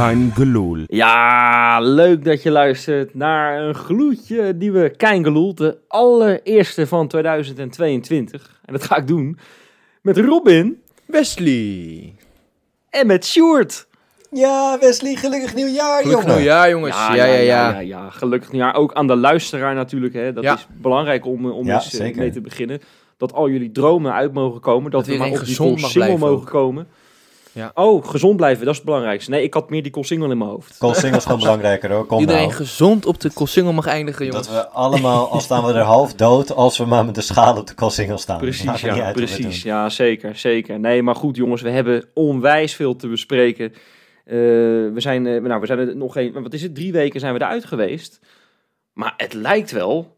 Kein Geloel. Ja, leuk dat je luistert naar een gloedje nieuwe Kein Geloel. De allereerste van 2022. En dat ga ik doen met Robin Wesley. en met Sjoerd. Ja, Wesley, gelukkig nieuwjaar, Gelukkig jongen. nieuwjaar, jongens. Ja, ja, ja. ja, ja. Gelukkig nieuwjaar. Ook aan de luisteraar natuurlijk. Hè. Dat Ja. is belangrijk om, om Ja, eens eh, zeker. mee te beginnen. Dat al jullie dromen uit mogen komen. Dat, Dat we maar op die single blijven mogen ook. komen. Ja. Oh, gezond blijven, dat is het belangrijkste. Nee, ik had meer die cool single in mijn hoofd. Call singles gewoon belangrijker hoor. Kom Iedereen nou. gezond op de single mag eindigen, jongens. Dat we allemaal, al staan we er half dood, als we maar met de schaal op de call single staan. Precies, ja, uit precies. Ja, zeker, zeker. Nee, maar goed jongens, we hebben onwijs veel te bespreken. Eh, we zijn, eh, nou, we zijn er nog geen, wat is het, drie weken zijn we eruit geweest. Maar het lijkt wel,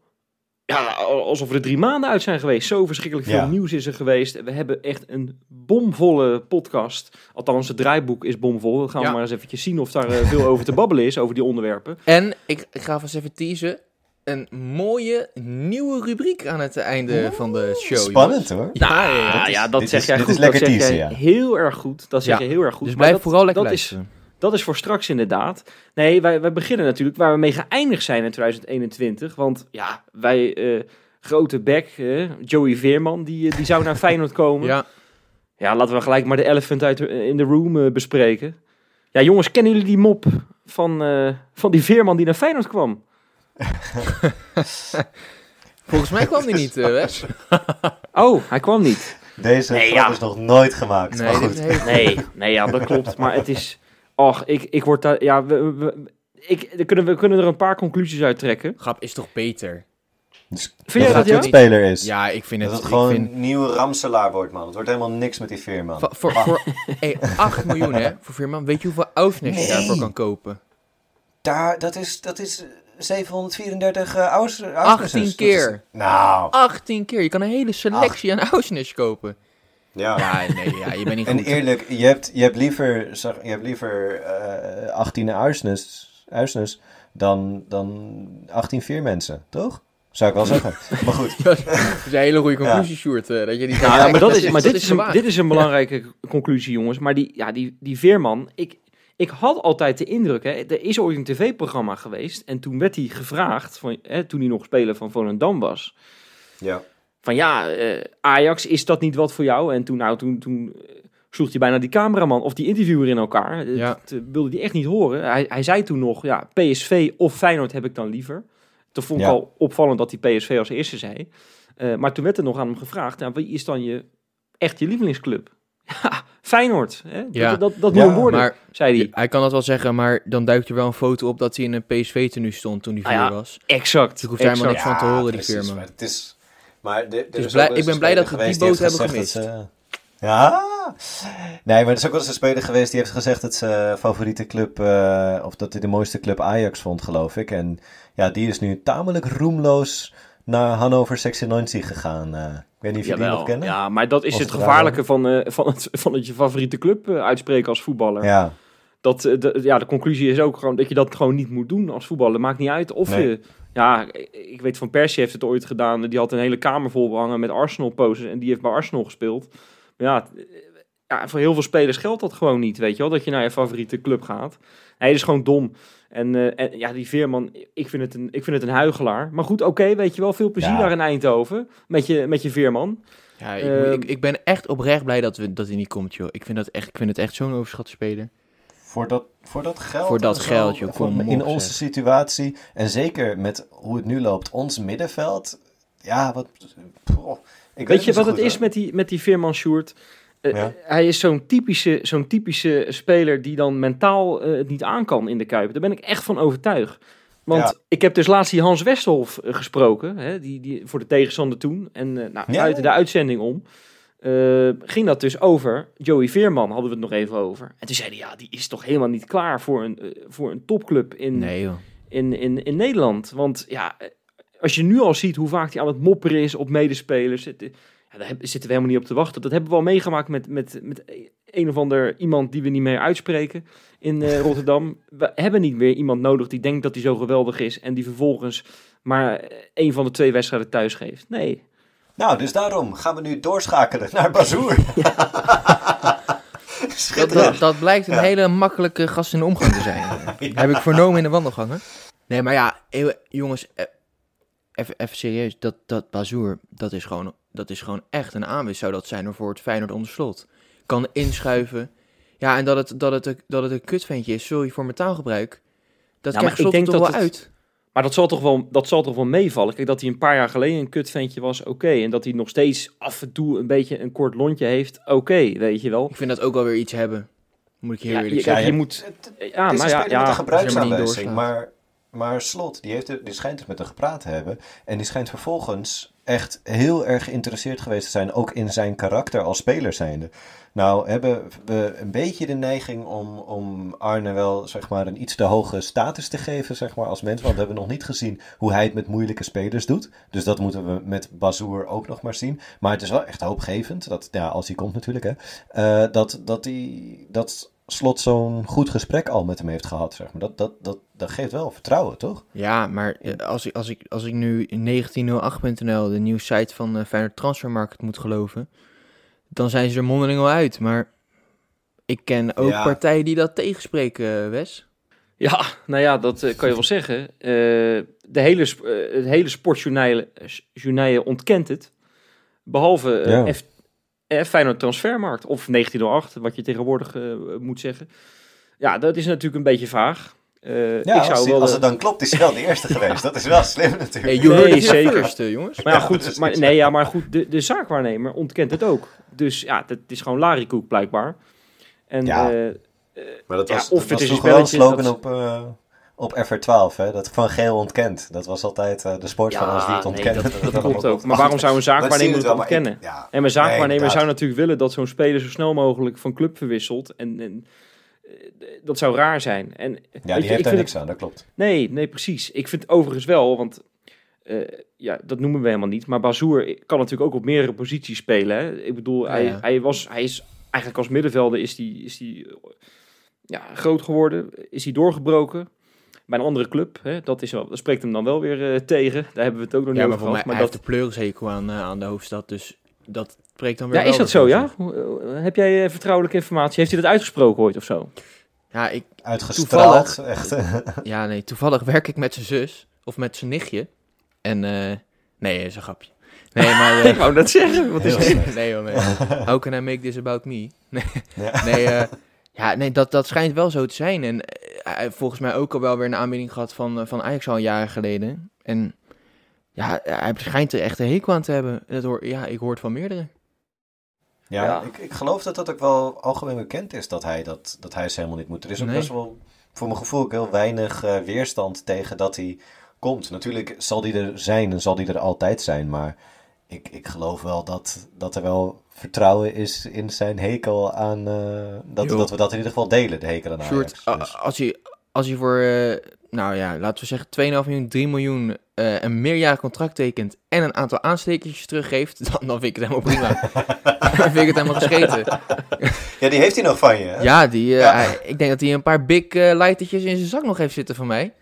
ja, alsof we er drie maanden uit zijn geweest. Zo verschrikkelijk veel Ja. nieuws is er geweest. We hebben echt een bomvolle podcast. Althans, het draaiboek is bomvol. Dan gaan we Ja. maar eens eventjes zien of daar eh, veel over te babbelen is, over die onderwerpen. En ik, ik ga vast even teasen. Een mooie nieuwe rubriek aan het einde van de show. Spannend jongens. hoor. Ja, ja, ja. Is- ja, dat zeg is- jij goed. is lekker dat zeg teasen, jij ja. heel erg goed. Dat zeg Ja. je heel erg goed. Dus Maar blijf dat- vooral lekker dat is. Dat is voor straks inderdaad. Nee, wij, wij beginnen natuurlijk waar we mee geëindigd zijn in 2021. Want ja, wij, eh, grote bek, eh, Joey Veerman, die, eh, die zou naar Feyenoord komen. Ja. Ja, laten we gelijk maar de elephant uit de- in de room bespreken. Ja, jongens, kennen jullie die mop van, eh, van die Veerman die naar Feyenoord kwam? volgens mij kwam die niet, Wes. Oh, hij kwam niet. Deze Nee, grap ja. is nog nooit gemaakt. Nee. Nee, nee, ja, dat klopt. Maar het is... Och, ik, ik word daar... Ja, we, we- ik, kunnen, we kunnen er een paar conclusies uit trekken. Grap is toch beter? Dus Vind jij dat, speler is. Ja, ik vind dat het... het ik gewoon vind, een nieuwe Ramselaar wordt, man. Het wordt helemaal niks met die Veerman. voor, voor, voor hey, 8 miljoen, hè, voor Veerman. Weet je hoeveel Ausnes je daarvoor kan kopen? Daar, dat is, dat is 734 uh, ouders. 18 keer. Nou, 18 keer. Je kan een hele selectie aan Ausnes kopen. Ja. Ja, nee, ja, je bent niet En goed. eerlijk, je hebt, je hebt liever, zeg- je hebt liever eh 18 uisnes, uisnes dan, dan 18 veermensen, toch? Zou ik wel zeggen. Maar goed, Dat is een hele goede conclusie, Sjoerd. eh, dat je die Ja, maar, dat is, maar dit, is een, dit is een belangrijke conclusie, jongens. Maar die, ja, die, die Veerman, ik, ik had altijd de indruk, hè, er is ooit een tv-programma geweest. En toen werd hij gevraagd, van, hè, toen hij nog speler van Volendam was. ja. Van ja, eh, Ajax, is dat niet wat voor jou? En toen, nou, toen, toen eh, sloeg hij bijna die cameraman of die interviewer in elkaar. Eh, Ja. Dat wilde hij echt niet horen. Hij, hij zei toen nog, ja, PSV of Feyenoord heb ik dan liever. Toen vond ik Ja. al opvallend dat hij PSV als eerste zei. Eh, maar toen werd er nog aan hem gevraagd, nou, wie is dan je, echt je lievelingsclub? Ja, Feyenoord. Hè? Ja. Dat, dat, dat Ja, worden, Maar zei hij. hij kan dat wel zeggen, maar dan duikt er wel een foto op dat hij in een PSV-tenue stond toen hij Ah, vier ja. was. Exact. Dus ik hoef daar helemaal exact. niks van te horen, die. Maar het is, maar de, Dus blij- ik ben blij dat we die boot hebben dat ze- ja, nee, maar er is ook wel eens een speler geweest die heeft gezegd dat zijn favoriete club, eh, of dat hij de mooiste club Ajax vond, geloof ik. En ja, die is nu tamelijk roemloos naar Hannover 96 gegaan. eh. ik weet niet of je die nog kennen. ja, maar dat is Of het het gevaarlijke van, eh, van, het, van het je favoriete club eh, uitspreken als voetballer. ja. dat, eh, de, ja, de conclusie is ook gewoon dat je dat gewoon niet moet doen als voetballer. Maakt niet uit of Nee. je... Ja, ik weet van Persie heeft het ooit gedaan. Die had een hele kamer vol behangen met Arsenal posters. En die heeft bij Arsenal gespeeld. Maar ja, ja, voor heel veel spelers geldt dat gewoon niet, weet je wel. Dat je naar je favoriete club gaat. Dat is gewoon dom. En, eh, en ja, die Veerman, ik vind het een, ik vind het een huigelaar. Maar goed, oké, weet je wel. Veel plezier Ja. daar in Eindhoven met je, met je Veerman. Ja, ik, Ehm, ik, ik ben echt oprecht blij dat, we, dat hij niet komt, joh. Ik vind, dat echt, ik vind het echt zo'n overschat speler. Voor dat, voor dat geld. Voor dat geld, joh, voor- kom op, in zeg. onze situatie. En zeker met hoe het nu loopt, ons middenveld. Ja, wat. poh, ik Weet je wat het is met die, met die Veerman Sjoerd? Eh, Ja. Hij is zo'n typische, zo'n typische speler die dan mentaal eh, het niet aan kan in de Kuip. Daar ben ik echt van overtuigd. Want Ja. ik heb dus laatst die Hans Westerhof eh, gesproken, hè, die, die, voor de tegenstander toen. En eh nou, Ja. buiten de uitzending om, eh, ging dat dus over. Joey Veerman hadden we het nog even over. En toen zei hij, ja, die is toch helemaal niet klaar voor een, eh, voor een topclub in, Nee, in, in, in Nederland. Want ja, eh, als je nu al ziet hoe vaak hij aan het mopperen is op medespelers. Het, ja, daar zitten we helemaal niet op te wachten. Dat hebben we al meegemaakt met, met, met een of ander iemand die we niet meer uitspreken in Rotterdam. We hebben niet meer iemand nodig die denkt dat hij zo geweldig is. En die vervolgens maar een van de twee wedstrijden thuis geeft. Nee. Nou, dus daarom gaan we nu doorschakelen naar Bazoer. Dat, dat, dat blijkt een Ja. hele makkelijke gast in de omgang te zijn. Heb ik vernomen in de wandelgangen. Nee, maar ja, jongens, eh, even, even serieus. Dat, dat Bazoer, dat is, gewoon, dat is gewoon echt een aanwinst zou dat zijn voor het Feyenoord onder slot. Kan inschuiven. Ja, en dat het, dat het, een- dat het een kutventje is, sorry voor mijn taalgebruik. Dat krijgt maar ik slot toch wel het- uit. Maar dat zal toch wel, dat zal toch wel meevallen. Kijk, dat hij een paar jaar geleden een kutventje was, oké. En dat hij nog steeds af en toe een beetje een kort lontje heeft, oké, weet je wel. Ik vind dat ook wel weer iets hebben. Moet ik heel Ja, eerlijk je, zeggen. Ja, je je- moet... Het- Ja, het is nou een ja, speler met ja, een maar gebruiksaanwijzing, maar, maar Slot, die, heeft er, die schijnt er met hem gepraat te hebben. En die schijnt vervolgens echt heel erg geïnteresseerd geweest te zijn, ook in zijn karakter als speler zijnde. Nou hebben we een beetje de neiging om, om Arne wel zeg maar, een iets te hoge status te geven zeg maar, als mens. Want we hebben nog niet gezien hoe hij het met moeilijke spelers doet. Dus dat moeten we met Bazoer ook nog maar zien. Maar het is wel echt hoopgevend, dat, ja, als hij komt natuurlijk, hè, eh, dat, dat, die, dat Slot zo'n goed gesprek al met hem heeft gehad. Zeg maar. dat, dat, dat, dat geeft wel vertrouwen, toch? Ja, maar eh, als ik, als ik, als ik nu 1908.nl, de nieuwe site van uh, Feyenoord Transfermarkt, moet geloven, dan zijn ze er mondeling al uit. Maar ik ken ook Ja. partijen die dat tegenspreken, eh, Wes. Ja, nou ja, dat eh, kan je wel zeggen. Eh, de hele, eh, het hele sportjournaal journaal ontkent het. Behalve eh Ja. F, eh, Feyenoord Transfermarkt of 1908, wat je tegenwoordig eh, moet zeggen. Ja, dat is natuurlijk een beetje vaag. Eh, Ja, ik als, zou die- wel als het dan klopt, is hij wel de eerste geweest. Dat is wel slim natuurlijk. Hey, Nee, zeker. jongens. Maar ja, Ja, goed, maar, nee, ja, maar goed, de, de zaakwaarnemer ontkent het ook. Dus ja, het is gewoon larikoek blijkbaar. En Ja. eh, Maar dat Ja, was, of dat het was is een slogan op, eh, op FR12, hè? dat van geel ontkent. Dat was altijd eh, de sport van ons die het nee, ontkennen. dat, klopt ook. Maar waarom zou een zaakwaarnemer het ik- ontkennen? ja. En mijn zaakwaarnemer Nee, zou natuurlijk willen dat zo'n speler zo snel mogelijk van club verwisselt. En, en eh, dat zou raar zijn. En, Ja, weet die je, heeft vind niks het- aan, dat klopt. Nee, nee, precies. Ik vind overigens wel, want eh, ja, dat noemen we helemaal niet. Maar Bazoer kan natuurlijk ook op meerdere posities spelen. Hè? Ik bedoel, Ja, hij, ja. hij, was, hij is eigenlijk als middenvelder is die, is die, eh, ja, groot geworden. Is hij doorgebroken bij een andere club. Hè? Dat, is wel, dat spreekt hem dan wel weer eh, tegen. Daar hebben we het ook nog Ja, niet over gehad. Maar hij dat, heeft de pleurishekel aan, eh, aan de hoofdstad, dus dat spreekt dan weer ja, wel is dat zo, ja? eh, Heb jij vertrouwelijke informatie? Heeft hij dat uitgesproken ooit of zo? Ja, ik, Uitgestraald, echt. ja, nee, toevallig werk ik met zijn zus, of met zijn nichtje. En, eh nee, is een grapje. Nee, maar... eh, Ik wou dat zeggen. Wat is nee, joh, nee. How can I make this about me? Nee, Ja. nee, eh, ja, nee dat, dat schijnt wel zo te zijn. En hij volgens mij ook al wel weer een aanbieding gehad van, eh, van Ajax al jaren geleden. En ja, hij schijnt er echt een hekel aan te hebben. Dat hoor, ja, ik hoor het van meerdere. Ja, Ja. Ik, ik geloof dat dat ook wel algemeen bekend is dat hij, dat, dat hij ze helemaal niet moet. Er is ook Nee. best wel, voor mijn gevoel, ook heel weinig eh, weerstand tegen dat hij komt. Natuurlijk zal die er zijn en zal die er altijd zijn, maar ik, ik geloof wel dat, dat er wel vertrouwen is in zijn hekel aan, eh, dat, dat we dat in ieder geval delen, de hekel aan Ajax. Dus- als, je, als je voor, eh, nou ja, laten we zeggen 2,5 miljoen, 3 miljoen eh, een meerjarig contract tekent en een aantal aanstekertjes teruggeeft, dan, dan vind ik het helemaal prima. dan vind ik het helemaal gescheten. Ja, die heeft hij nog van je. hè? Ja, die, eh, Ja. hij- ik denk dat hij een paar big lightertjes in zijn zak nog heeft zitten van mij.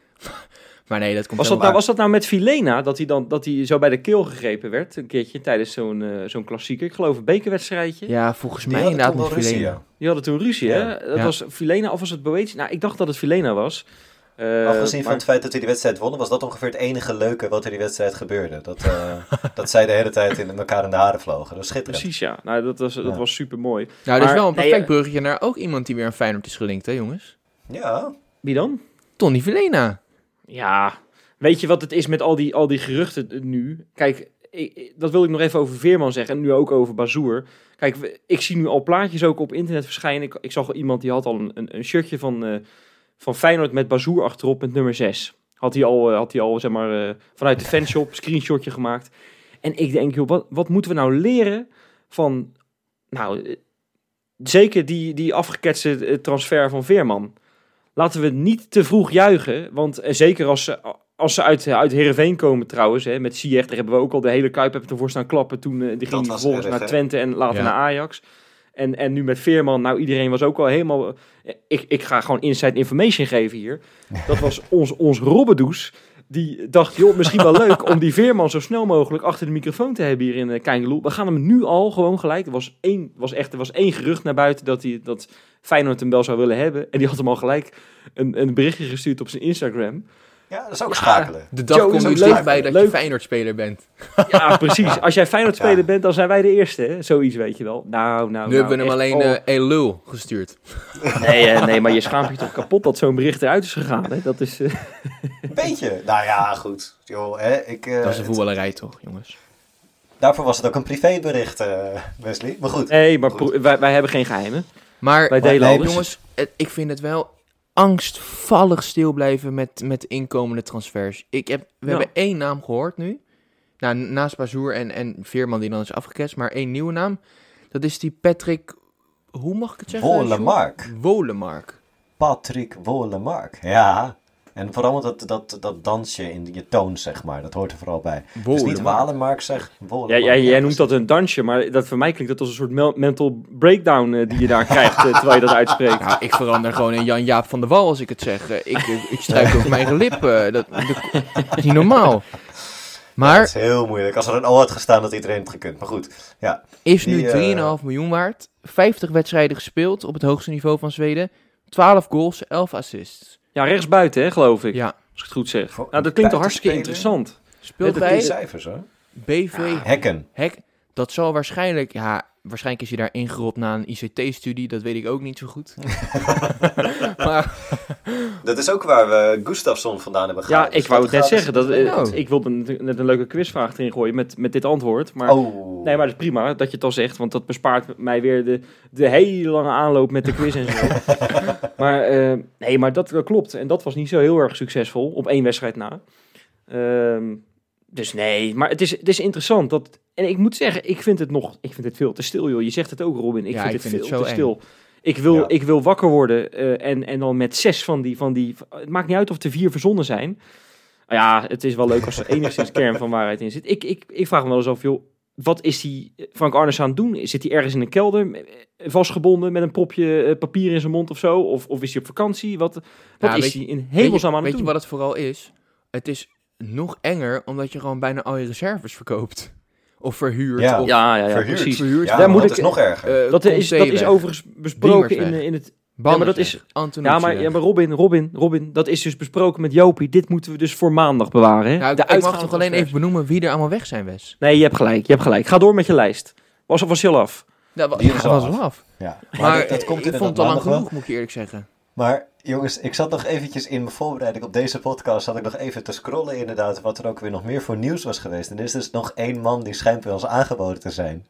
Maar nee, dat komt Was dat, nou, was dat nou met Filena, dat hij, dan, dat hij zo bij de keel gegrepen werd, een keertje tijdens zo'n eh, zo'n klassieker, ik geloof een bekerwedstrijdje. Ja, volgens Die mij inderdaad met ruzie, Filena. ja. Die hadden toen ruzie, Ja. hè? Dat Ja. was Filena of was het Boetius? Nou, ik dacht dat het Filena was. Eh, Afgezien van het feit dat hij die wedstrijd won, was dat ongeveer het enige leuke wat in die wedstrijd gebeurde. Dat, eh, dat zij de hele tijd in elkaar in de haren vlogen. Dat was schitterend. Precies, ja. Nou, dat was, dat Ja. was super mooi. Nou, dat is wel een perfect bruggetje naar ook iemand die weer aan Feyenoord is gelinkt, hè jongens? Ja, Wie dan? Tony Filena. Ja, weet je wat het is met al die, al die geruchten nu? Kijk, ik, dat wil ik nog even over Veerman zeggen en nu ook over Bazoer. Kijk, ik zie nu al plaatjes ook op internet verschijnen. Ik, ik zag iemand die had al een, een, shirtje van, eh, van Feyenoord met Bazoer achterop met nummer 6. Had hij al, eh, had hij al zeg maar, eh, vanuit de fanshop screenshotje gemaakt. En ik denk, joh, wat, wat moeten we nou leren van, nou, zeker die, die afgeketste transfer van Veerman. Laten we niet te vroeg juichen, want eh, zeker als ze, als ze uit, uit Heerenveen komen trouwens, hè, met Ziyech, daar hebben we ook al de hele Kuip hebben ervoor staan klappen. Toen eh, die ging vervolgens erg, naar? Twente en later Ja. naar Ajax. En, en nu met Veerman, nou iedereen was ook al helemaal... eh, Ik, ik ga gewoon inside information geven hier. Dat was ons, ons Robbedoes Die dacht, joh, misschien wel leuk om die Veerman zo snel mogelijk achter de microfoon te hebben hier in uh, Keingeloel. We gaan hem nu al gewoon gelijk. Er was één, was echt, er was één gerucht naar buiten dat, hij, dat Feyenoord hem wel zou willen hebben. En die had hem al gelijk een, een berichtje gestuurd op zijn Instagram. Ja, dat is ook schakelen. De dag komt ook leuk. dichtbij dat je Leuk. Feyenoord-speler bent. Ja, precies. Als jij Feyenoord-speler Ja. bent, dan zijn wij de eerste. Hè? Zoiets weet je wel. Nou, nou, nu hebben we hem alleen oh. eh hey, lul gestuurd. Nee, eh, nee, maar je schaamt je toch kapot dat zo'n bericht eruit is gegaan. Hè? Dat is... eh, Beetje. Nou ja, goed. Joh, hè, ik, eh, Dat is een voetballerij toch, jongens? Daarvoor was het ook een privébericht, eh Wesley. Maar goed. Nee, maar Goed. wij, wij hebben geen geheimen. Maar Wij delen nee, alles. jongens, ik vind het wel angstvallig stil blijven met, met inkomende transfers. Ik heb, we Ja. hebben één naam gehoord nu. Nou, naast Bazoer en, en Veerman die dan is afgeketst, maar één nieuwe naam. Dat is die Patrick, hoe mag ik het zeggen? Wolemark. Wolemark. Patrick Wolemark. Ja. En vooral dat, dat, dat dansje in je toon, zeg maar. Dat hoort er vooral bij. Dus niet Wolemark. Walenmark, zeg. Ja, Wolemark. jij, Ja, noemt dat een dansje, maar dat voor mij klinkt dat als een soort mental breakdown eh, die je daar krijgt eh, terwijl je dat uitspreekt. Nou, ik verander gewoon in Jan-Jaap van der Wal als ik het zeg. Eh, Ik, ik struik over mijn eigen lippen. Dat, dat is niet normaal. Het Maar is heel moeilijk. Als er een O had gestaan, dat iedereen het gekund. Maar goed. Ja. is nu Die, eh, 3,5 miljoen waard. 50 wedstrijden gespeeld op het hoogste niveau van Zweden. 12 goals, 11 assists. Ja, rechtsbuiten, hè, geloof ik. Ja, Als ik het goed zeg. Voor Nou, dat klinkt toch hartstikke interessant. speelt bij cijfers, hoor. BV Hekken. Hek. Dat zal waarschijnlijk, ja, waarschijnlijk is hij daar ingerold na een ICT-studie. Dat weet ik ook niet zo goed. maar Dat is ook waar we Gustafsson vandaan hebben gehaald. Ja, Dus ik wou het dat net gaat zeggen. Dat, dus- eh, Nou. Ik wilde net net een leuke quizvraag erin gooien met, met dit antwoord. Maar, Oh. Nee, maar dat is prima dat je het al zegt. Want dat bespaart mij weer de, de hele lange aanloop met de quiz en zo. maar eh, nee, maar dat, klopt. En dat was niet zo heel erg succesvol op één wedstrijd na. Ehm, dus nee, maar het is, het is interessant. Dat, en ik moet zeggen, ik vind het nog ik vind het veel te stil, joh. Je zegt het ook, Robin. Ik Ja, vind ik het vind veel het te zo stil. Ik wil, Ja. ik wil wakker worden eh, en, en dan met zes van die, van die... Het maakt niet uit of er vier verzonnen zijn. Ja, het is wel leuk als er enigszins kern van waarheid in zit. Ik, ik, ik vraag me wel eens af, joh, wat is die Frank Arnes aan het doen? Zit hij ergens in een kelder eh, vastgebonden met een propje eh, papier in zijn mond of zo? Of, of is hij op vakantie? Wat, wat Ja, is weet hij in hemelsnaam je, aan het weet je doen? wat het vooral is? Het is nog enger omdat je gewoon bijna al je reserves verkoopt. Of verhuurt. Ja. Of, Ja, ja, ja, Verhuurd. precies. verhuurt. Ja, Daar moet dat ik- is nog erger. Eh, Dat is, dat is overigens besproken in, eh, in het... Banners maar dat is-. Antonucci Ja maar, ja, maar Robin, Robin, Robin, dat is dus besproken met Jopie. Dit moeten we dus voor maandag bewaren. Hè? Nou, De ik mag toch alleen even benoemen wie er allemaal weg zijn, Wes? Nee, je hebt gelijk, je hebt gelijk. Ga door met je lijst. Was, was je al af? Dat wa- Die ja, al was af. wel af. Ja. Maar, Maar dat, dat komt ik inderdaad vond het al lang wel. genoeg, moet ik je eerlijk zeggen. Maar jongens, ik zat nog eventjes in mijn voorbereiding op deze podcast. Zat ik nog even te scrollen inderdaad wat er ook weer nog meer voor nieuws was geweest. En er is dus nog één man die schijnt bij ons aangeboden te zijn.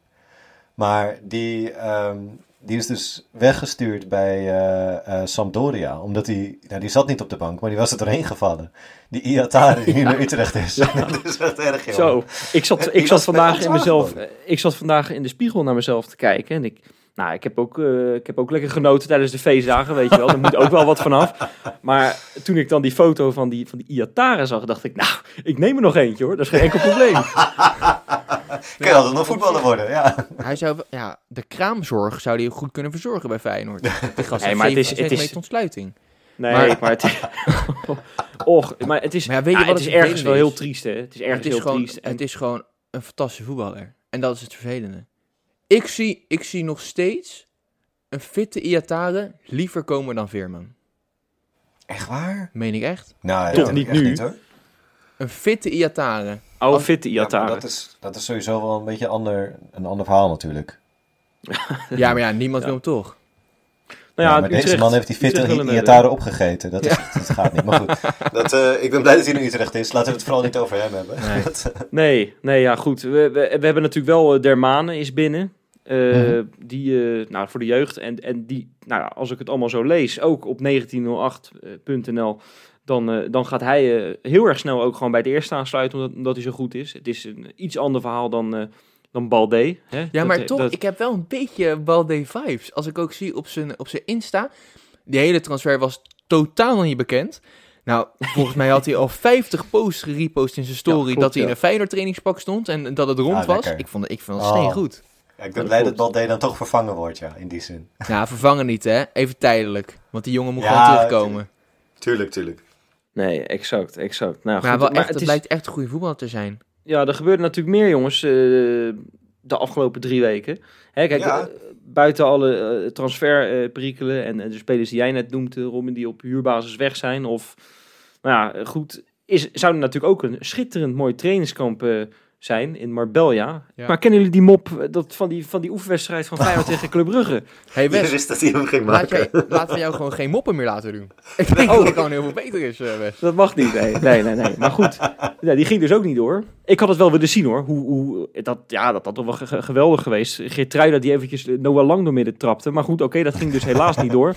Maar die, ehm, die is dus weggestuurd bij eh, Sampdoria. Omdat hij, nou die zat niet op de bank, maar die was er doorheen gevallen. Die Iatare die nu naar Utrecht is. dat is echt erg jongen. Zo, ik zat, ik zat vandaag in mezelf, ik zat vandaag in de spiegel naar mezelf te kijken en ik, nou, ik heb ook, eh, ik heb ook lekker genoten tijdens de feestdagen, weet je wel. Er moet ook wel wat vanaf. Maar toen ik dan die foto van die, van die Iatare zag, dacht ik, nou, ik neem er nog eentje hoor, dat is geen enkel probleem. Kan altijd nog voetballer worden, ja. Hij zou, ja, de kraamzorg zou hij goed kunnen verzorgen bij Feyenoord. Die gast Nee, maar het is- zeven het is- centimeter ontsluiting. Nee, Maar- maar, het is, och, maar het is, Maar ja, weet je ja, wat het is ergens wel heel triest hè. Het is ergens Het is, heel gewoon, triest. En- het is gewoon een fantastische voetballer. En dat is het vervelende. Ik zie, ik zie nog steeds een fitte Iatare liever komen dan Veerman. Echt waar? Meen ik echt? Nou, Toch niet nu. Niet, hoor. Een fitte Iatare. Oude fitte Ja, maar Iatare. dat, is, dat is sowieso wel een beetje ander, een ander verhaal natuurlijk. Ja, maar ja, niemand Ja. wil hem toch. nou Ja, ja, maar deze man heeft die fitte Iatare opgegeten. Dat, is, dat gaat niet. Maar goed, dat, eh, ik ben blij dat hij in Utrecht is. Laten we het vooral niet over hem hebben. Nee. Dat, eh, Nee, nee, ja, goed. We, we, we hebben natuurlijk wel uh, Dermane is binnen. Eh, Mhm. Die, eh, nou, voor de jeugd. En, en die, nou als ik het allemaal zo lees, ook op 1908.nl, dan, eh, dan gaat hij eh, heel erg snel ook gewoon bij het eerste aansluiten, omdat, omdat hij zo goed is. Het is een iets ander verhaal dan, eh dan Balde. Hè? Ja, Dat- maar toch, dat- ik heb wel een beetje Balde vibes. Als ik ook zie op zijn, op zijn Insta. Die hele transfer was totaal niet bekend. Nou, volgens mij had hij al 50 posts gerepost in zijn story. klopt, dat hij in een Feyenoord trainingspak stond en dat het rond Ah, was. Ik vond, ik vond het Oh. steen goed. ja, ik ben Dat blij dat. Balde dan toch vervangen wordt, ja, in die zin. Ja, vervangen niet hè. Even tijdelijk. Want die jongen moet Ja, gewoon terugkomen. Tuurlijk, tuurlijk. Nee, exact, exact. Nou, Maar goed, wel maar echt, het het is- lijkt echt een goede voetballer te zijn. Ja, er gebeurde natuurlijk meer, jongens, eh, de afgelopen drie weken. Hè, kijk, Ja. eh, buiten alle eh transferperikelen en, en de spelers die jij net noemt, Robin, die op huurbasis weg zijn. Of, nou ja, goed, is, zou er natuurlijk ook een schitterend mooi trainingskamp eh, zijn in Marbella. Ja. Maar kennen jullie die mop eh, dat, van, die, van die oefenwedstrijd van Feyenoord tegen Club Brugge? Hey Je Wes, wist dat hij hem ging laat maken. jij, laten we jou gewoon geen moppen meer laten doen. Ik denk dat het gewoon heel veel beter is, eh, Wes. Dat mag niet, nee, nee, nee. nee. Maar goed, die ging dus ook niet door. Ik had het wel willen zien hoor. Hoe, hoe, dat, ja, dat had toch wel ge- ge- geweldig geweest. Geertruida die eventjes Noah Lang door midden trapte. Maar goed, oké, dat ging dus helaas niet door.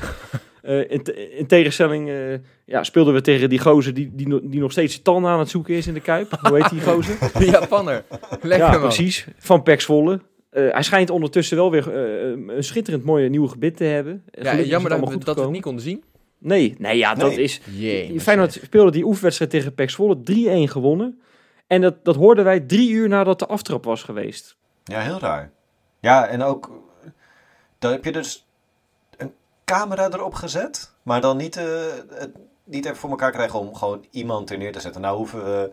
Eh, in, te- in tegenstelling eh, ja, speelden we tegen die gozer die, die, die nog steeds zijn tanden aan het zoeken is in de Kuip. Hoe heet die gozer? De Japanner. Lekker ja, man. precies. Van Pek Zwolle. Eh, hij schijnt ondertussen wel weer een schitterend mooie nieuwe gebit te hebben. Ja, jammer dat, we, dat we het niet konden zien. Nee, nee, ja, dat Nee. is... Jee, Feyenoord speelde die oefenwedstrijd tegen PEC Zwolle 3-1 gewonnen. En dat, dat hoorden wij drie uur nadat de aftrap was geweest. Ja, heel raar. Ja, en ook... Dan heb je dus camera erop gezet, maar dan niet, eh, het, niet even voor elkaar krijgen om gewoon iemand er neer te zetten. Nou hoeven we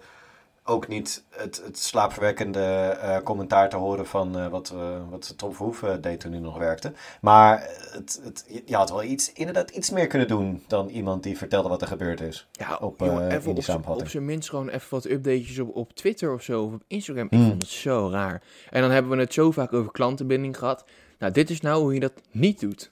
ook niet het, het slaapverwekkende eh, commentaar te horen van eh, wat, eh, wat Tom Verhoeven deed toen hij nog werkte. Maar het, het, je had wel iets, inderdaad iets meer kunnen doen dan iemand die vertelde wat er gebeurd is. Ja, op, jongen, eh, even op, zijn minst gewoon even wat updatejes op, op Twitter of zo, of op Instagram. Hmm. Ik vond het zo raar. En dan hebben we het zo vaak over klantenbinding gehad. Nou, dit is nou hoe je dat niet doet.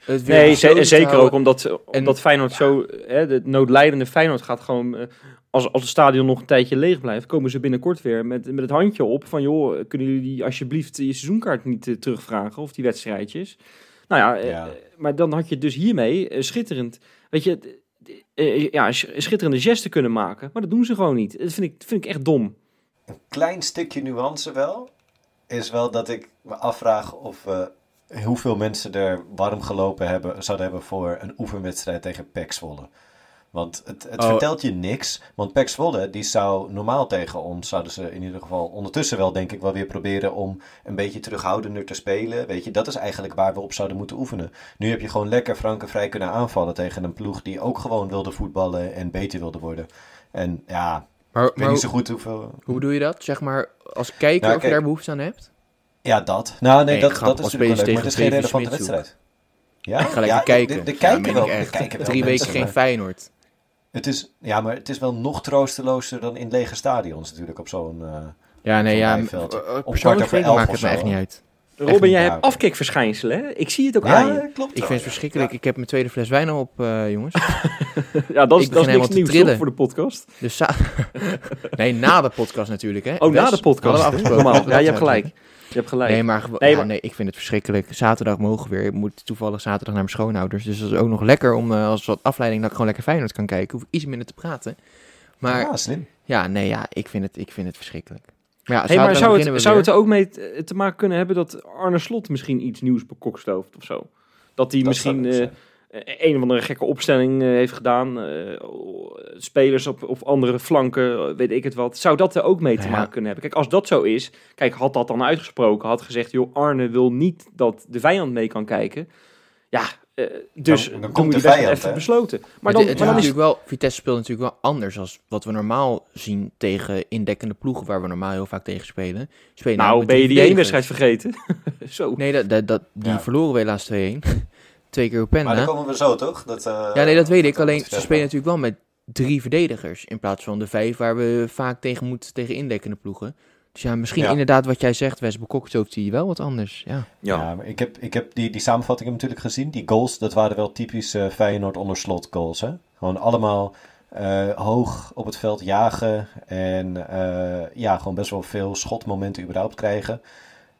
Het Nee, en zeker ook omdat, omdat Feyenoord zo... Hè, de noodlijdende Feyenoord gaat gewoon... eh, als, als het stadion nog een tijdje leeg blijft... komen ze binnenkort weer met, met het handje op... van joh, kunnen jullie alsjeblieft je seizoenkaart niet eh, terugvragen... of die wedstrijdjes. Nou ja, eh, maar dan had je dus hiermee schitterend... Weet je, ja, sch- schitterende gesten kunnen maken. Maar dat doen ze gewoon niet. Dat vind ik, vind ik echt dom. Een klein stukje nuance wel, is wel dat ik me afvraag of we hoeveel mensen er warm gelopen hebben, zouden hebben voor een oefenwedstrijd tegen PEC Zwolle. Want het, het Oh. vertelt je niks. Want PEC Zwolle, die zou normaal tegen ons, zouden ze in ieder geval ondertussen wel denk ik wel weer proberen om een beetje terughoudender te spelen. Weet je, dat is eigenlijk waar we op zouden moeten oefenen. Nu heb je gewoon lekker frank en vrij kunnen aanvallen tegen een ploeg die ook gewoon wilde voetballen en beter wilde worden. En ja, Maar, ik weet maar niet zo goed hoeveel... hoe bedoel je dat? Zeg maar, als kijker Nou, of je daar behoefte aan hebt? Ja, dat. Nou, nee, dat, dat is natuurlijk wel leuk, maar het is geen relevante Davy wedstrijd. Ja, Ik ga lekker ja, kijken. De, de kijken wel, de echt. Drie weken geen maar Feyenoord. Het is, ja, maar het is wel nog troostelozer dan in lege stadions natuurlijk op zo'n... eh, Ja, nee, ja. Eh, Om eh, kwart Persoonlijk over elf maakt het me echt niet uit. Robin, jij hebt afkikverschijnselen, hè? Ik zie het ook aan je. ja, klopt. Ik vind het verschrikkelijk. Ik heb mijn tweede fles wijn al op, eh, jongens. Ja, dat is, Ik dat is niks nieuws voor de podcast. Dus nee, na de podcast natuurlijk, hè. Oh, na de podcast. Normaal. Ja, je hebt gelijk. Je hebt gelijk. Nee, maar, Nee, ja, maar- nee, ik vind het verschrikkelijk. Zaterdag mogen we weer. Ik moet toevallig zaterdag naar mijn schoonouders. Dus dat is ook nog lekker om eh, als wat afleiding dat ik gewoon lekker Feyenoord kan kijken. Hoef ik iets minder te praten. Maar Ja, slim. ja, nee, ja, ik vind het, ik vind het verschrikkelijk. Maar ja, Hey, maar zaterdag zou het, zou het er ook mee te, maken kunnen hebben dat Arne Slot misschien iets nieuws bekokstooft of zo? Dat hij misschien zou eh. Een of andere gekke opstelling eh, heeft gedaan. eh, spelers op, op andere flanken, eh, weet ik het wat. Zou dat er ook mee te Nou ja. maken kunnen hebben? Kijk, als dat zo is, kijk, had dat dan uitgesproken, had gezegd, joh, Arne wil niet dat de vijand mee kan kijken. Ja, eh, dus Dan- dan dan, komt moet de vijand, even hè? besloten. Maar dan, het, het maar dan is natuurlijk wel, Vitesse speelt natuurlijk wel anders als wat we normaal zien tegen indekkende ploegen waar we normaal heel vaak tegen spelen. spelen nou, ben je die één wedstrijd vergeten? zo. Nee, dat, dat, dat, die Ja. verloren we helaas 2-1. Twee keer op Maar dan komen we zo, toch? Dat, eh, Ja, nee, dat weet ik. dat- Alleen ze spelen natuurlijk wel met drie verdedigers in plaats van de vijf waar we vaak tegen moeten tegen indekkende ploegen. Dus ja, misschien Ja. inderdaad wat jij zegt, Wes Bekokstooft zie je wel wat anders. Ja. Ja, maar ik heb, ik heb die, die samenvattingen natuurlijk gezien. Die goals, dat waren wel typisch eh, Feyenoord onder slot goals. Hè? Gewoon allemaal eh, hoog op het veld jagen. En eh, ja, gewoon best wel veel schotmomenten überhaupt krijgen.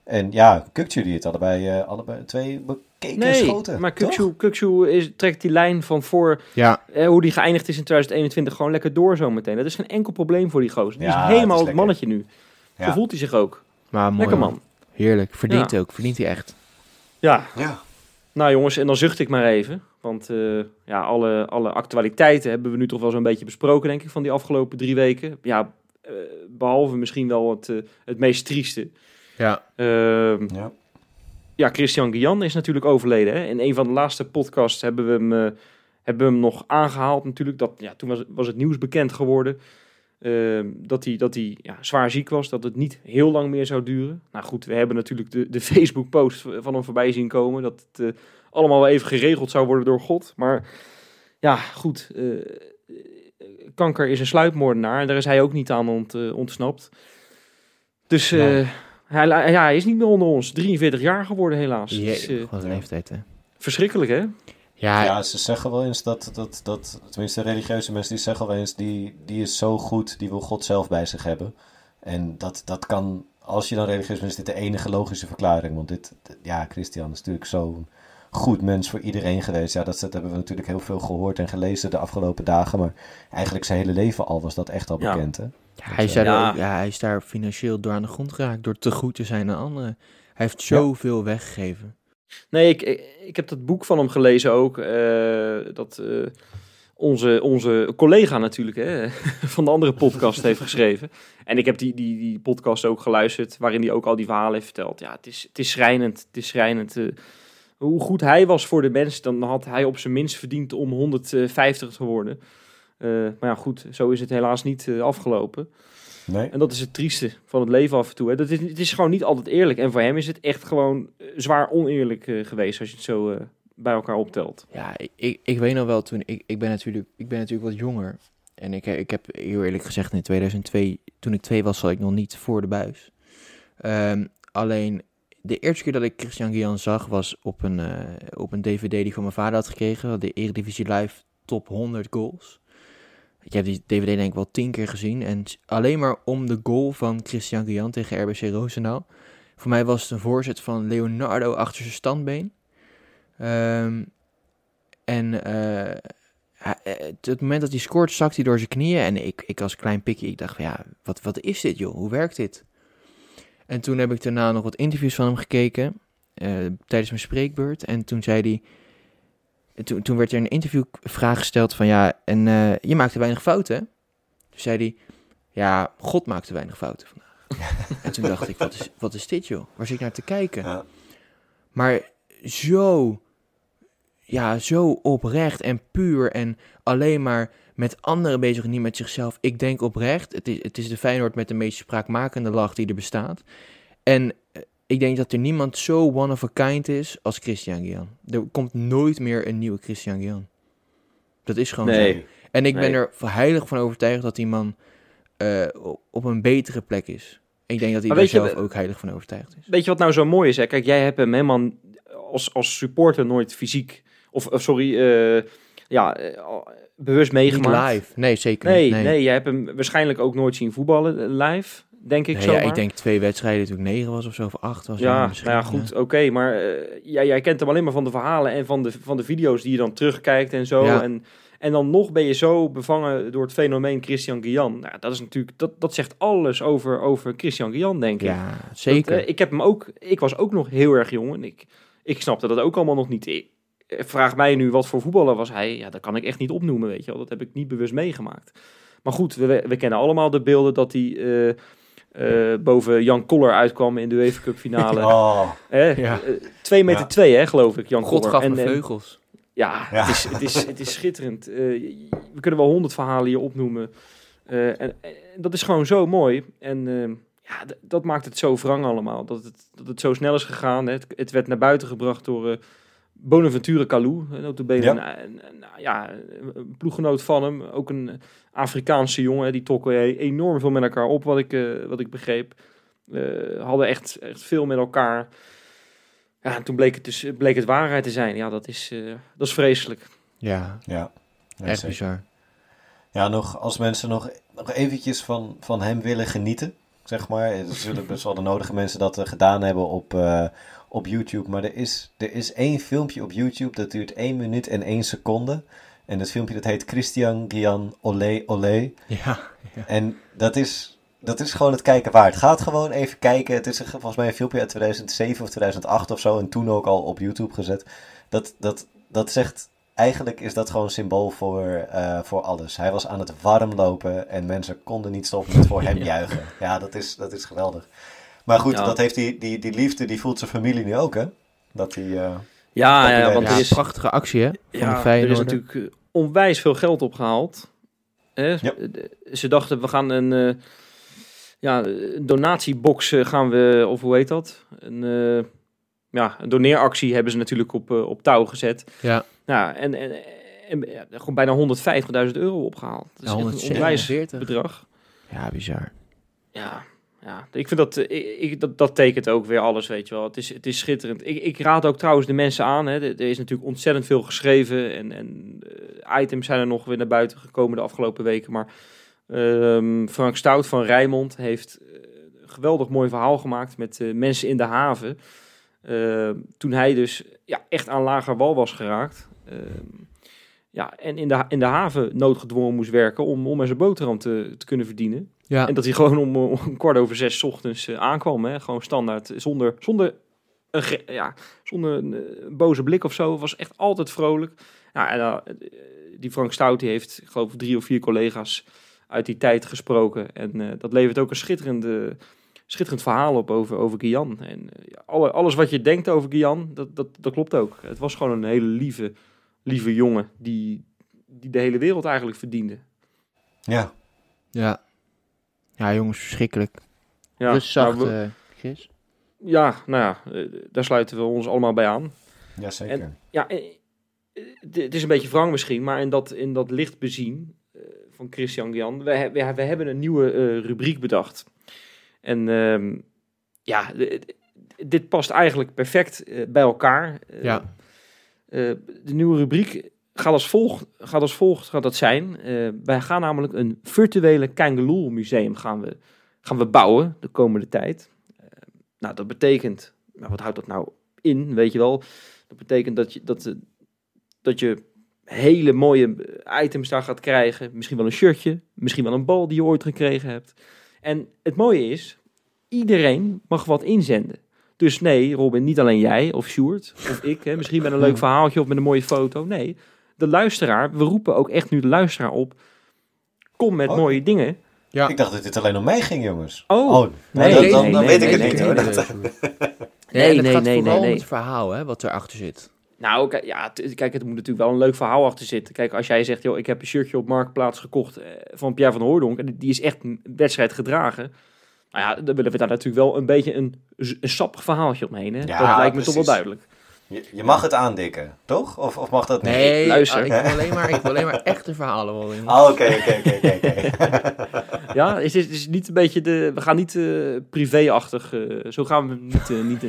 En ja, Kukcu die het allebei, eh, allebei twee bekeken Nee, schoten. maar? Kukcu, Kukcu is, trekt die lijn van voor Ja, eh, hoe die geëindigd is in 2021 gewoon lekker door zometeen. Dat is geen enkel probleem voor die gozer. Die Ja, is het helemaal is het, mannetje nu. Zo Ja. voelt hij zich ook. maar mooi. lekker man. Heerlijk. Verdient Ja. ook. Verdient hij echt. Ja, Ja. nou jongens, en dan zucht ik maar even. Want eh, ja, alle, alle actualiteiten hebben we nu toch wel zo'n beetje besproken, denk ik, van die afgelopen drie weken. Ja, eh, behalve misschien wel het, eh, het meest trieste. Ja. Ehm, Ja. ja, Christian Guian is natuurlijk overleden. Hè? In een van de laatste podcasts hebben we hem, eh, hebben we hem nog aangehaald natuurlijk. Dat, ja, toen was, was het nieuws bekend geworden ehm, dat hij, dat hij ja, zwaar ziek was. Dat het niet heel lang meer zou duren. Nou goed, we hebben natuurlijk de, de Facebook-post van hem voorbij zien komen. Dat het eh, allemaal wel even geregeld zou worden door God. Maar ja, goed. eh, kanker is een sluipmoordenaar. En daar is hij ook niet aan ont, ontsnapt. Dus eh, Nee. Hij, ja, hij is niet meer onder ons. 43 jaar geworden helaas. Is, Jee, eh, wat een leeftijd, hè. verschrikkelijk hè? Ja, Ja, ze zeggen wel eens dat, dat, dat, tenminste religieuze mensen, die zeggen wel eens, die, die is zo goed, die wil God zelf bij zich hebben. En dat, dat kan, als je dan religieus bent, is dit de enige logische verklaring. Want dit, ja, Christian is natuurlijk zo'n goed mens voor iedereen geweest. Ja, dat, dat hebben we natuurlijk heel veel gehoord en gelezen de afgelopen dagen. Maar eigenlijk zijn hele leven al was dat echt al Ja. bekend, hè? hij, is daar Ja. ook- ja, hij is daar financieel door aan de grond geraakt. Door te goed te zijn aan anderen. Hij heeft zoveel weggegeven. Nee, ik, ik, ik heb dat boek van hem gelezen ook. eh, dat eh, onze, onze collega natuurlijk hè, van de andere podcast heeft geschreven. En ik heb die, die, die podcast ook geluisterd, waarin hij ook al die verhalen heeft verteld. Ja, het is, het is schrijnend. Het is schrijnend. eh, hoe goed hij was voor de mens, dan had hij op zijn minst verdiend om 150 te worden. Eh, maar ja, goed, zo is het helaas niet eh, afgelopen. Nee? En dat is het trieste van het leven af en toe. Hè. Dat is, het is gewoon niet altijd eerlijk. En voor hem is het echt gewoon eh, zwaar oneerlijk eh, geweest als je het zo eh, bij elkaar optelt. Ja, ik, ik, ik weet nog wel toen, ik, ik, ben natuurlijk, ik ben natuurlijk wat jonger. En ik, ik heb heel eerlijk gezegd in 2002, toen ik twee was, zat ik nog niet voor de buis. Ehm, alleen de eerste keer dat ik Christian Guillain zag was op een, eh, op een dvd die ik van mijn vader had gekregen. De Eredivisie Live Top 100 Goals. Ik heb die dvd denk ik wel tien keer gezien. En alleen maar om de goal van Christian Guillain tegen RBC Roosendaal. Voor mij was het een voorzet van Leonardo achter zijn standbeen. Ehm, en eh, eh, het, moment dat hij scoort, zakt hij door zijn knieën. En ik, ik als klein pikje, ik dacht ja, wat, wat is dit joh? Hoe werkt dit? En toen heb ik daarna nog wat interviews van hem gekeken. eh, tijdens mijn spreekbeurt. En toen zei hij... en Toen, toen werd er een interviewvraag gesteld van ja, en eh, je maakte weinig fouten. Toen zei hij, ja, God maakte weinig fouten vandaag. en toen dacht ik, wat is, wat is dit joh? Waar zit ik naar te kijken? Ja. Maar zo, ja, zo oprecht en puur en alleen maar met anderen bezig en niet met zichzelf. Ik denk oprecht, het is, het is de Feyenoord met de meest spraakmakende lach die er bestaat. En eh, ik denk dat er niemand zo one of a kind is als Christian Guillain. Er komt nooit meer een nieuwe Christian Guillain. Dat is gewoon Nee. zo. En ik ben er heilig van overtuigd dat die man eh, op- een betere plek is. Ik denk dat hij daar je, zelf ook heilig van overtuigd is. Weet je wat nou zo mooi is? Hè? Kijk, jij hebt hem helemaal als, als supporter nooit fysiek, of, sorry, eh, ja, bewust Niet meegemaakt. live. Nee, zeker Nee, niet. nee, jij hebt hem waarschijnlijk ook nooit zien voetballen eh, live, denk ik Nee, zo. ja, ik denk twee wedstrijden toen ik negen was of zo, of acht was. Ja, nou ja, goed, oké. maar eh, jij, jij kent hem alleen maar van de verhalen en van de, van de video's die je dan terugkijkt en zo. Ja. En, en dan nog ben je zo bevangen door het fenomeen Christian Guillain. Nou, dat is natuurlijk, dat, dat zegt alles over, over Christian Guillain, denk ik. Ja, zeker. Dat, eh, ik heb hem ook, ik was ook nog heel erg jong en ik, ik snapte dat ook allemaal nog niet. Eh, vraag mij nu wat voor voetballer was hij. Ja, dat kan ik echt niet opnoemen, weet je wel. Dat heb ik niet bewust meegemaakt. Maar goed, we, we kennen allemaal de beelden dat hij eh, eh, boven Jan Koller uitkwam in de UEFA Cup finale. Oh? Ja. Twee meter Ja. twee, hè, geloof ik, Jan God Koller. gaf En- me en- vleugels. ja, Ja. Het, is, het, is, het is schitterend. Eh, we kunnen wel honderd verhalen hier opnoemen. Eh, en, en dat is gewoon zo mooi. En ja, dat maakt het zo wrang allemaal. Dat het, dat het zo snel is gegaan. Hè. Het, het werd naar buiten gebracht door eh, Bonaventure Kalou. eh, Notabene Ja. een, een, een- nou ja, een ploeggenoot van hem. Ook een Afrikaanse jongen. Die trokken enorm veel met elkaar op, wat ik, eh, wat ik begreep. Eh, hadden echt, echt veel met elkaar. Ja, en toen bleek het, dus, bleek het waarheid te zijn. Ja, dat is, eh, dat is vreselijk. Ja, ja. Ja, echt zeker. bizar. Ja, nog, als mensen nog, nog eventjes van, van hem willen genieten, zeg maar. Er zullen best wel de nodige mensen dat gedaan hebben op, eh, op YouTube. Maar er is, er is één filmpje op YouTube, dat duurt 1 minuut en 1 seconde. En dat filmpje dat heet Christian Gian Olé Olé. Ja, En dat is, dat is gewoon het kijken waard. Gaat gewoon even kijken. Het is een- volgens mij een filmpje uit 2007 of 2008 of zo. En toen ook al op YouTube gezet. Dat, dat, dat zegt... Eigenlijk is dat gewoon symbool voor, eh, voor alles. Hij was aan het warm lopen en mensen konden niet stoppen met voor hem Ja. juichen. Ja, dat is, dat is geweldig. Maar goed, Ja. dat heeft die, die, die liefde, die voelt zijn familie nu ook, hè? Dat hij... eh, Ja, Ja, want is. er Ja, is, prachtige actie, hè? Van ja, er is natuurlijk eh, onwijs veel geld opgehaald. Hè? Ja. Ze dachten, we gaan een, eh, ja, een donatiebox gaan we, of hoe heet dat? Een, eh, ja, een doneeractie hebben ze natuurlijk op, op touw gezet. Ja, Ja, en, en, en ja, gewoon bijna 150.000 euro opgehaald. Dat is ja echt een onwijs 147. bedrag. Ja, bizar. Ja, ja, ik vind dat, eh, ik, dat, dat tekent ook weer alles, weet je wel. Het is, het is schitterend. Ik, ik raad ook trouwens de mensen aan. Hè. Er, is natuurlijk ontzettend veel geschreven en, en eh, items zijn er nog weer naar buiten gekomen de afgelopen weken. Maar ehm, Frank Stout van Rijnmond heeft eh, een geweldig mooi verhaal gemaakt met mensen in de haven. Eh, toen hij dus ja, echt aan lager wal was geraakt. Ehm, ja, en in de, in de haven noodgedwongen moest werken om, om er zijn boterham te, te kunnen verdienen. Ja, En dat hij gewoon om, om kwart over zes 's ochtends eh, aankwam. Hè? Gewoon standaard. Zonder, zonder, een, ja, zonder een eh, boze blik of zo. Was echt altijd vrolijk. Ja, en, eh, die Frank Stout die heeft, ik geloof, drie of vier collega's uit die tijd gesproken. En eh, dat levert ook een schitterende, schitterend verhaal op over, over Guyan. En ja, alle, alles wat je denkt over Guyan, dat, dat, dat klopt ook. Het was gewoon een hele lieve, lieve jongen die, die de hele wereld eigenlijk verdiende. Ja. ja. Ja, jongens, verschrikkelijk. Ja, Rust zacht, nou, we- eh, Chris. Ja, nou ja, eh, daar sluiten we ons allemaal bij aan. Jazeker. Ja, eh, het het is een beetje wrang misschien, maar in dat, in dat licht bezien eh, van Christian Jan, we, he- we, we hebben een nieuwe eh, rubriek bedacht. En ehm, ja, dit past eigenlijk perfect bij elkaar. Ja. eh, de nieuwe rubriek gaat als volgt, gaat als volgt gaat dat zijn. Eh, wij gaan namelijk een virtuele Kangaloo museum gaan we, gaan we bouwen de komende tijd. Eh, nou, dat betekent, nou, wat houdt dat nou in, weet je wel? Dat betekent dat je, dat, eh, dat je hele mooie items daar gaat krijgen. Misschien wel een shirtje, misschien wel een bal die je ooit gekregen hebt. En het mooie is, iedereen mag wat inzenden. Dus nee, Robin, niet alleen jij of Sjoerd of ik, hè, misschien met een leuk verhaaltje of met een mooie foto. Nee, de luisteraar, we roepen ook echt nu de luisteraar op. Kom met Oh. mooie dingen. Ja. Ik dacht dat dit alleen om mij ging, jongens. Oh. nou, Nee, dan, nee, dan, nee, dan nee, weet ik nee, het niet nee, hoor. nee, Dat- Nee, nee, gaat nee, vooral nee, het verhaal hè, wat erachter zit. Nou, kijk, ja, kijk, het moet natuurlijk wel een leuk verhaal achter zitten. Kijk, als jij zegt, joh, ik heb een shirtje op Marktplaats gekocht eh, van Pierre van Hooydonk. En die is echt een wedstrijd gedragen. Nou ja, dan willen we daar natuurlijk wel een beetje een, een sappig verhaaltje omheen. Hè? Ja, dat lijkt me toch wel duidelijk. Je, je mag het aandikken, toch? Of, of mag dat niet? Nee, luister. ah, ik, wil alleen maar, ik wil alleen maar echte verhalen horen. Oh, oké, oké, oké, oké. Ja, is dit is niet een beetje de... We gaan niet eh privéachtig... eh, zo gaan we niet, eh, niet,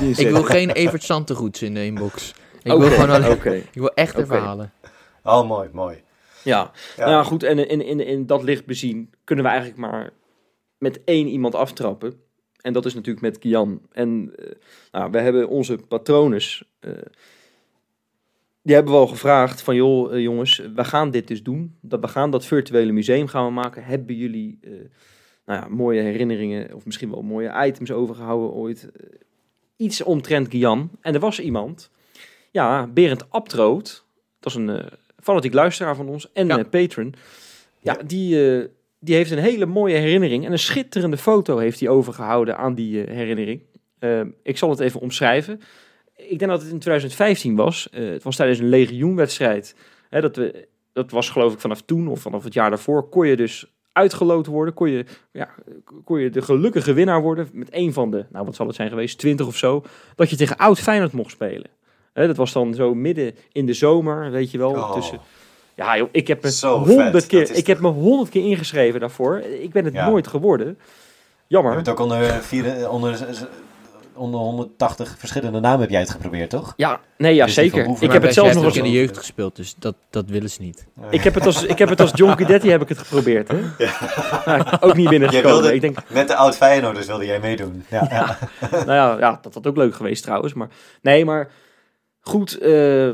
niet Ik wil geen Evert Santegoeds in de inbox. Ik Oké, wil gewoon alleen, Oké, ik wil echte verhalen. Oh, mooi, mooi. ja. Ja. Nou ja, goed. En in, in, in dat licht bezien kunnen we eigenlijk maar met één iemand aftrappen. En dat is natuurlijk met Kian. En eh, nou, we hebben onze patrones. eh, die hebben we al gevraagd van joh eh, jongens, we gaan dit dus doen. Dat we gaan dat virtuele museum gaan we maken. Hebben jullie nou ja, mooie herinneringen of misschien wel mooie items overgehouden ooit? Iets omtrent Gian. En er was iemand, ja, Berend Abtroot. Dat is een fanatiek luisteraar van ons en Ja. eh, patron. Ja, die, die heeft een hele mooie herinnering en een schitterende foto heeft hij overgehouden aan die eh, herinnering. Eh, ik zal het even omschrijven. Ik denk dat het in 2015 was. Eh, het was tijdens een legioenwedstrijd. Hè, dat, we, dat was geloof ik vanaf toen of vanaf het jaar daarvoor. Kon je dus uitgeloot worden. Kon je, ja, kon je de gelukkige winnaar worden met een van de, nou wat zal het zijn geweest, 20 of zo. Dat je tegen oud Feyenoord mocht spelen. Hè, dat was dan zo midden in de zomer, weet je wel. Oh. Tussen, ja, joh, ik heb me honderd keer, ik heb me honderd keer ingeschreven daarvoor. Ik ben het Ja. nooit geworden. Je Jammer. hebt ook onder, vier, onder, onder 180 verschillende namen heb jij het geprobeerd, toch? Ja, nee, ja, Dus zeker. Ik heb het zelfs nog eens... in de jeugd gespeeld, dus dat, dat willen ze niet. Ik heb het als, ik heb het als John Guidetti heb ik het geprobeerd, hè? Ja, ook niet binnengekomen. Wilde- Ik denk, Met de oud Feyenoorders wilde jij meedoen. Ja, ja. nou ja, ja, dat had ook leuk geweest trouwens. Maar nee, maar goed. eh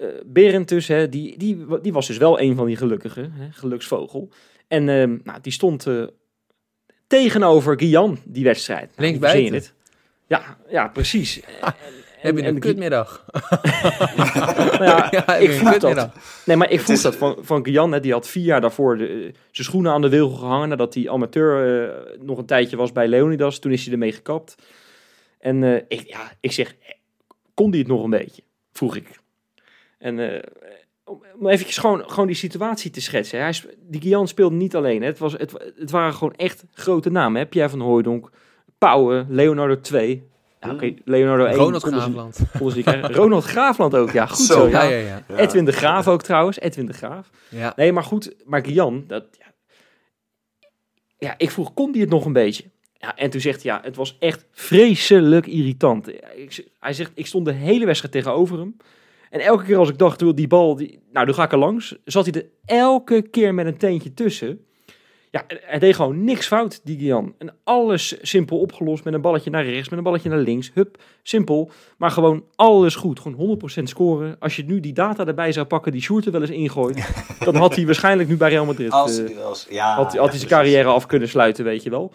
eh, Berend dus, hè, die, die, die was dus wel een van die gelukkigen. Hè, geluksvogel. En ehm, nou, die stond eh, tegenover Gian, die wedstrijd. Nou, Links je buiten. dit? Ja, ja, precies. En- Heb je en- een en- kutmiddag? nou ja, Ja, ik vroeg dat. Nee, maar ik vroeg is- dat van, van Gian. Hè, die had vier jaar daarvoor de, zijn schoenen aan de wilgen gehangen. Nadat hij amateur eh, nog een tijdje was bij Leonidas. Toen is hij ermee gekapt. En eh, ik, ja, ik zeg, kon die het nog een beetje? Vroeg ik. En eh, om, eventjes gewoon, gewoon die situatie te schetsen. Hij, die Gian speelde niet alleen. Hè. Het, was, het, het waren gewoon echt grote namen. Hè. Pierre van Hooijdonk, Pauwen, Leonardo 2. Ja, Oké, Leonardo 1. Ronald Graafland. Ronald Graafland ook, ja. Goed Zo, zo, Ja, ja. ja. Edwin de Graaf ook trouwens. Edwin de Graaf. ja. Nee, maar goed. Maar Gian, dat... Ja, ja, ik vroeg, kon die het nog een beetje? Ja, en toen zegt hij, ja, het was echt vreselijk irritant. Hij zegt, ik stond de hele wedstrijd tegenover hem. En elke keer als ik dacht, wil die bal, die, nou, dan ga ik er langs. Zat hij er elke keer met een teentje tussen. Ja, hij deed gewoon niks fout, die Gian. En alles simpel opgelost met een balletje naar rechts, met een balletje naar links. Hup, simpel. Maar gewoon alles goed. Gewoon 100% scoren. Als je nu die data erbij zou pakken, die Sjoerd er wel eens ingooit, dan had hij waarschijnlijk nu bij Real Madrid... Als, eh, als, ja, had, ja, hij zijn precies. carrière af kunnen sluiten, weet je wel.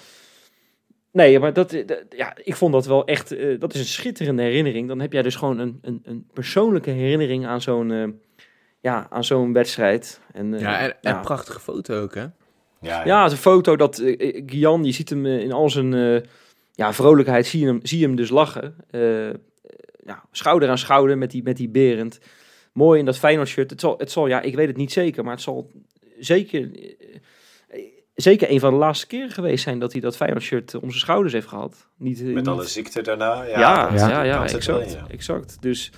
Nee, maar dat, eh, dat- ja, ik vond dat wel echt, eh, dat is een schitterende herinnering. Dan heb jij dus gewoon een, een, een persoonlijke herinnering aan zo'n, eh, ja, aan zo'n wedstrijd. En, eh, Ja, en, prachtige foto ook, hè? Ja, ja. Ja, een foto dat Gian, je ziet hem in al zijn eh, ja, vrolijkheid, zie je hem, zie je hem dus lachen. Ja, schouder aan schouder met die, met die Berend. Mooi in dat Feyenoord shirt. Het zal, het zal, ja, ik weet het niet zeker, maar het zal zeker, zeker een van de laatste keren geweest zijn dat hij dat Feyenoord shirt om zijn schouders heeft gehad. Niet, Met niet- alle ziekte daarna. Ja, ja, ja, wel exact, exact. Dus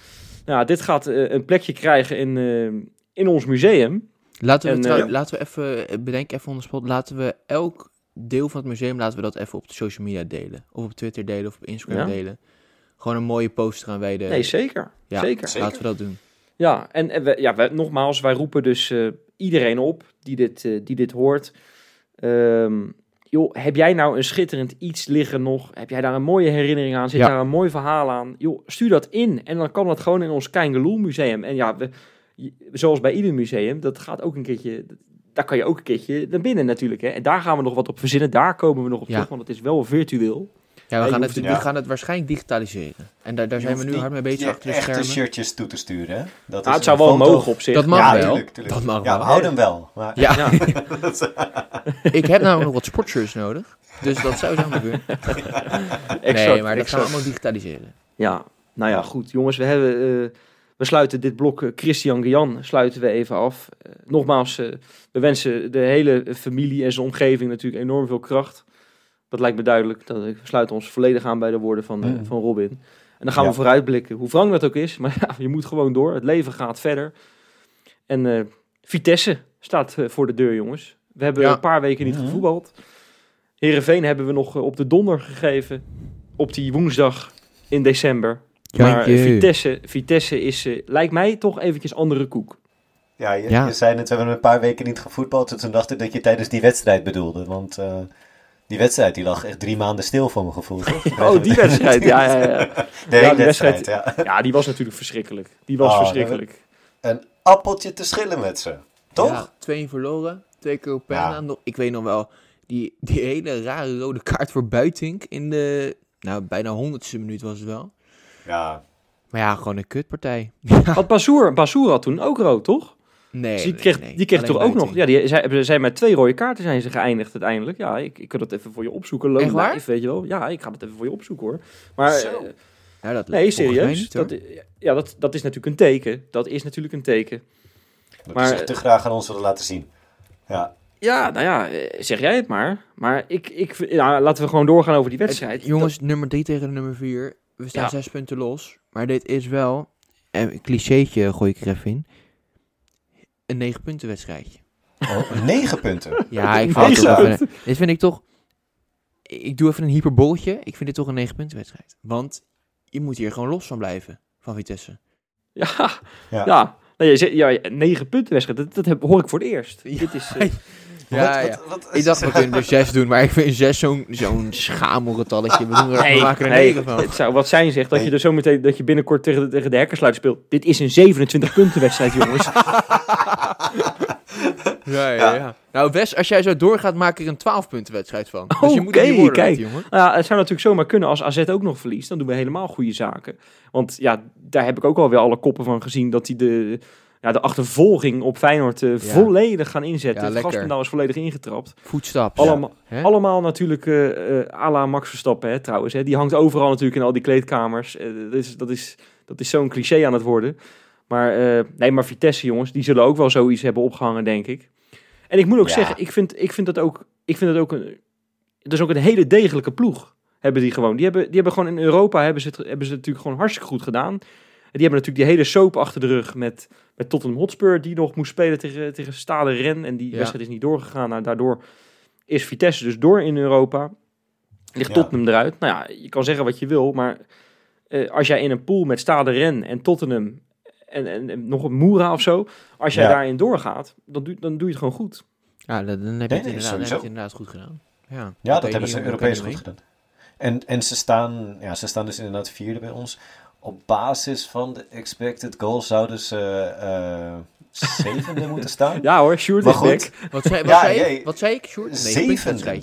nou, dit gaat eh, een plekje krijgen in, eh, in ons museum. Laten we, En, trouw- eh, laten we even, eh, bedenk even on the spot, laten we elk deel van het museum, laten we dat even op de social media delen. Of op Twitter delen, of op Instagram Ja. delen. Gewoon een mooie poster aan wijden. Nee, zeker. Ja. zeker. Zeker. Laten we dat doen. Ja, en, en we, ja, we, nogmaals, wij roepen dus eh, iedereen op die dit, die dit hoort. Ehm, joh, heb jij nou een schitterend iets liggen nog? Heb jij daar een mooie herinnering aan? Zit Ja. daar een mooi verhaal aan? Joh, stuur dat in en dan kan dat gewoon in ons Keingeloel museum. En ja, we, zoals bij ieder museum, dat gaat ook een keertje... Daar kan je ook een keertje naar binnen natuurlijk. Hè? En daar gaan we nog wat op verzinnen. Daar komen we nog op Ja. terug, want het is wel virtueel. Ja, we, gaan het, het- we gaan het waarschijnlijk digitaliseren. En daar, daar zijn we nu hard mee bezig achter de echte schermen. shirtjes toe te sturen, hè? Dat Nou, het een zou wel foto- mogen op zich. Dat mag ja, wel. tuurlijk, tuurlijk. Dat mag ja, wel. we houden hem wel. Maar, Ja, ik heb namelijk nog wat sportshirts nodig. Dus dat zou zo moeten. Exact, Nee, maar dit gaan we allemaal digitaliseren. Ja, nou ja, goed. Jongens, we, hebben, eh, we sluiten dit blok eh, Christian Gian sluiten we even af. Eh, nogmaals, eh, we wensen de hele familie en zijn omgeving natuurlijk enorm veel kracht. Dat lijkt me duidelijk. Dat, we sluiten ons volledig aan bij de woorden van, eh, van Robin. En dan gaan Ja. we vooruitblikken, hoe wrang dat ook is. Maar ja, je moet gewoon door. Het leven gaat verder. En eh, Vitesse staat eh, voor de deur, jongens. We hebben Ja. een paar weken niet gevoetbald. Herenveen hebben we nog op de donder gegeven. Op die woensdag in december. Maar. Vitesse, Vitesse is, eh, lijkt mij toch eventjes andere koek. Ja, je, Ja. je zei net, we hebben een paar weken niet gevoetbald. En toen dacht ik dat je tijdens die wedstrijd bedoelde. Want eh, die wedstrijd die lag echt drie maanden stil voor mijn gevoel. toch? Oh, die wedstrijd. Ja, ja, ja. De hele Ja, die wedstrijd, wedstrijd- ja. ja, die was natuurlijk verschrikkelijk. Die was Oh, verschrikkelijk. Een appeltje te schillen met ze. Toch? Ja, twee verloren, twee keer op ik weet nog wel, die, die hele rare rode kaart voor Buitink in de, nou, bijna honderdste minuut was het wel. Ja. Maar ja, gewoon een kutpartij. Had Bazoer, Bazoer had toen ook rood, toch? Nee, Dus die nee, kreeg, nee, die kreeg toch ook nog... Ja, die zijn, zijn met twee rode kaarten zijn ze geëindigd uiteindelijk. Ja, ik, ik kan dat even voor je opzoeken. Low Echt waar? live, weet je wel. Ja, ik ga dat even voor je opzoeken hoor. Maar Zo. eh, Ja, dat nee, serieus. niet, dat, ja, dat, dat is natuurlijk een teken. Dat is natuurlijk een teken. Dat Maar- is echt te graag aan ons willen laten zien. Ja. Ja, nou ja, eh, zeg jij het maar. Maar ik, ik, ja, laten we gewoon doorgaan over die wedstrijd. Het- jongens, nummer 3 tegen nummer 4. We staan Ja. zes punten los. Maar dit is wel, eh, een clichétje gooi ik er even in, een 9 punten wedstrijdje. Oh, negen punten. Ja, ik vind het negen dit vind ik toch, ik doe even een hyperboltje. Ik vind dit toch een 9 punten wedstrijd. Want je moet hier gewoon los van blijven, van Vitesse. Ja, Ja. ja. Nee, je zegt, ja, negen punten wedstrijd, dat, dat heb, hoor ik voor het eerst. Ja. Dit is, eh, Ja, Wat- ja. wat- wat- Ik dacht, we kunnen er 6 doen, maar ik vind 6 zo'n zo'n schamelgetalletje. We, doen er, we maken er nee, 9 van. het zou wat zijn zegt dat Nee. je er zo meteen dat je binnenkort tegen de, tegen de hekkersluiter speelt. Dit is een 27 punten wedstrijd, jongens. Ja, ja, Ja. ja. Nou, Wes, als jij zo doorgaat, maak er een 12 punten wedstrijd van. Dus je moet kijk. laten, jongen. Nou ja, het zou natuurlijk zomaar kunnen als AZ ook nog verliest. Dan doen we helemaal goede zaken. Want ja, daar heb ik ook alweer alle koppen van gezien dat hij de, ja, de achtervolging op Feyenoord eh, volledig gaan inzetten. Ja, het is volledig ingetrapt. Voetstap. Allemaal, allemaal natuurlijk eh à la Max Verstappen hè, trouwens. Hè. Die hangt overal natuurlijk in al die kleedkamers. Dat is, dat is, dat is zo'n cliché aan het worden. Maar, nee, maar Vitesse jongens, die zullen ook wel zoiets hebben opgehangen, denk ik. En ik moet ook zeggen, ik vind, ik vind dat ook, ik vind dat ook een, het is ook een hele degelijke ploeg. Hebben die gewoon. Die hebben, die hebben gewoon in Europa hebben ze, het, hebben ze het natuurlijk gewoon hartstikke goed gedaan. En die hebben natuurlijk die hele soap achter de rug met, met Tottenham Hotspur, die nog moest spelen tegen, tegen Stade Ren. En die Ja. wedstrijd is niet doorgegaan. Nou, daardoor is Vitesse dus door in Europa. Ligt Ja. Tottenham eruit. Nou ja, je kan zeggen wat je wil, maar eh, als jij in een pool met Stade Ren en Tottenham en, en, en nog een Moera of zo, als jij Ja. daarin doorgaat, dan doe, dan doe je het gewoon goed. Ja, dan, dan heb je Nee, het nee, inderdaad, dan heb je sowieso. het inderdaad goed gedaan. Ja, Ja, dat hebben ze Europees goed gedaan. En, en ze, staan, ja, ze staan dus inderdaad vierde bij ons. Op basis van de expected goals zouden ze eh, zevende moeten staan. Ja hoor, Sjoerd is. Wat zei, wat Ja, zei, ik? Wat zei ik, Sjoerd? Zevende.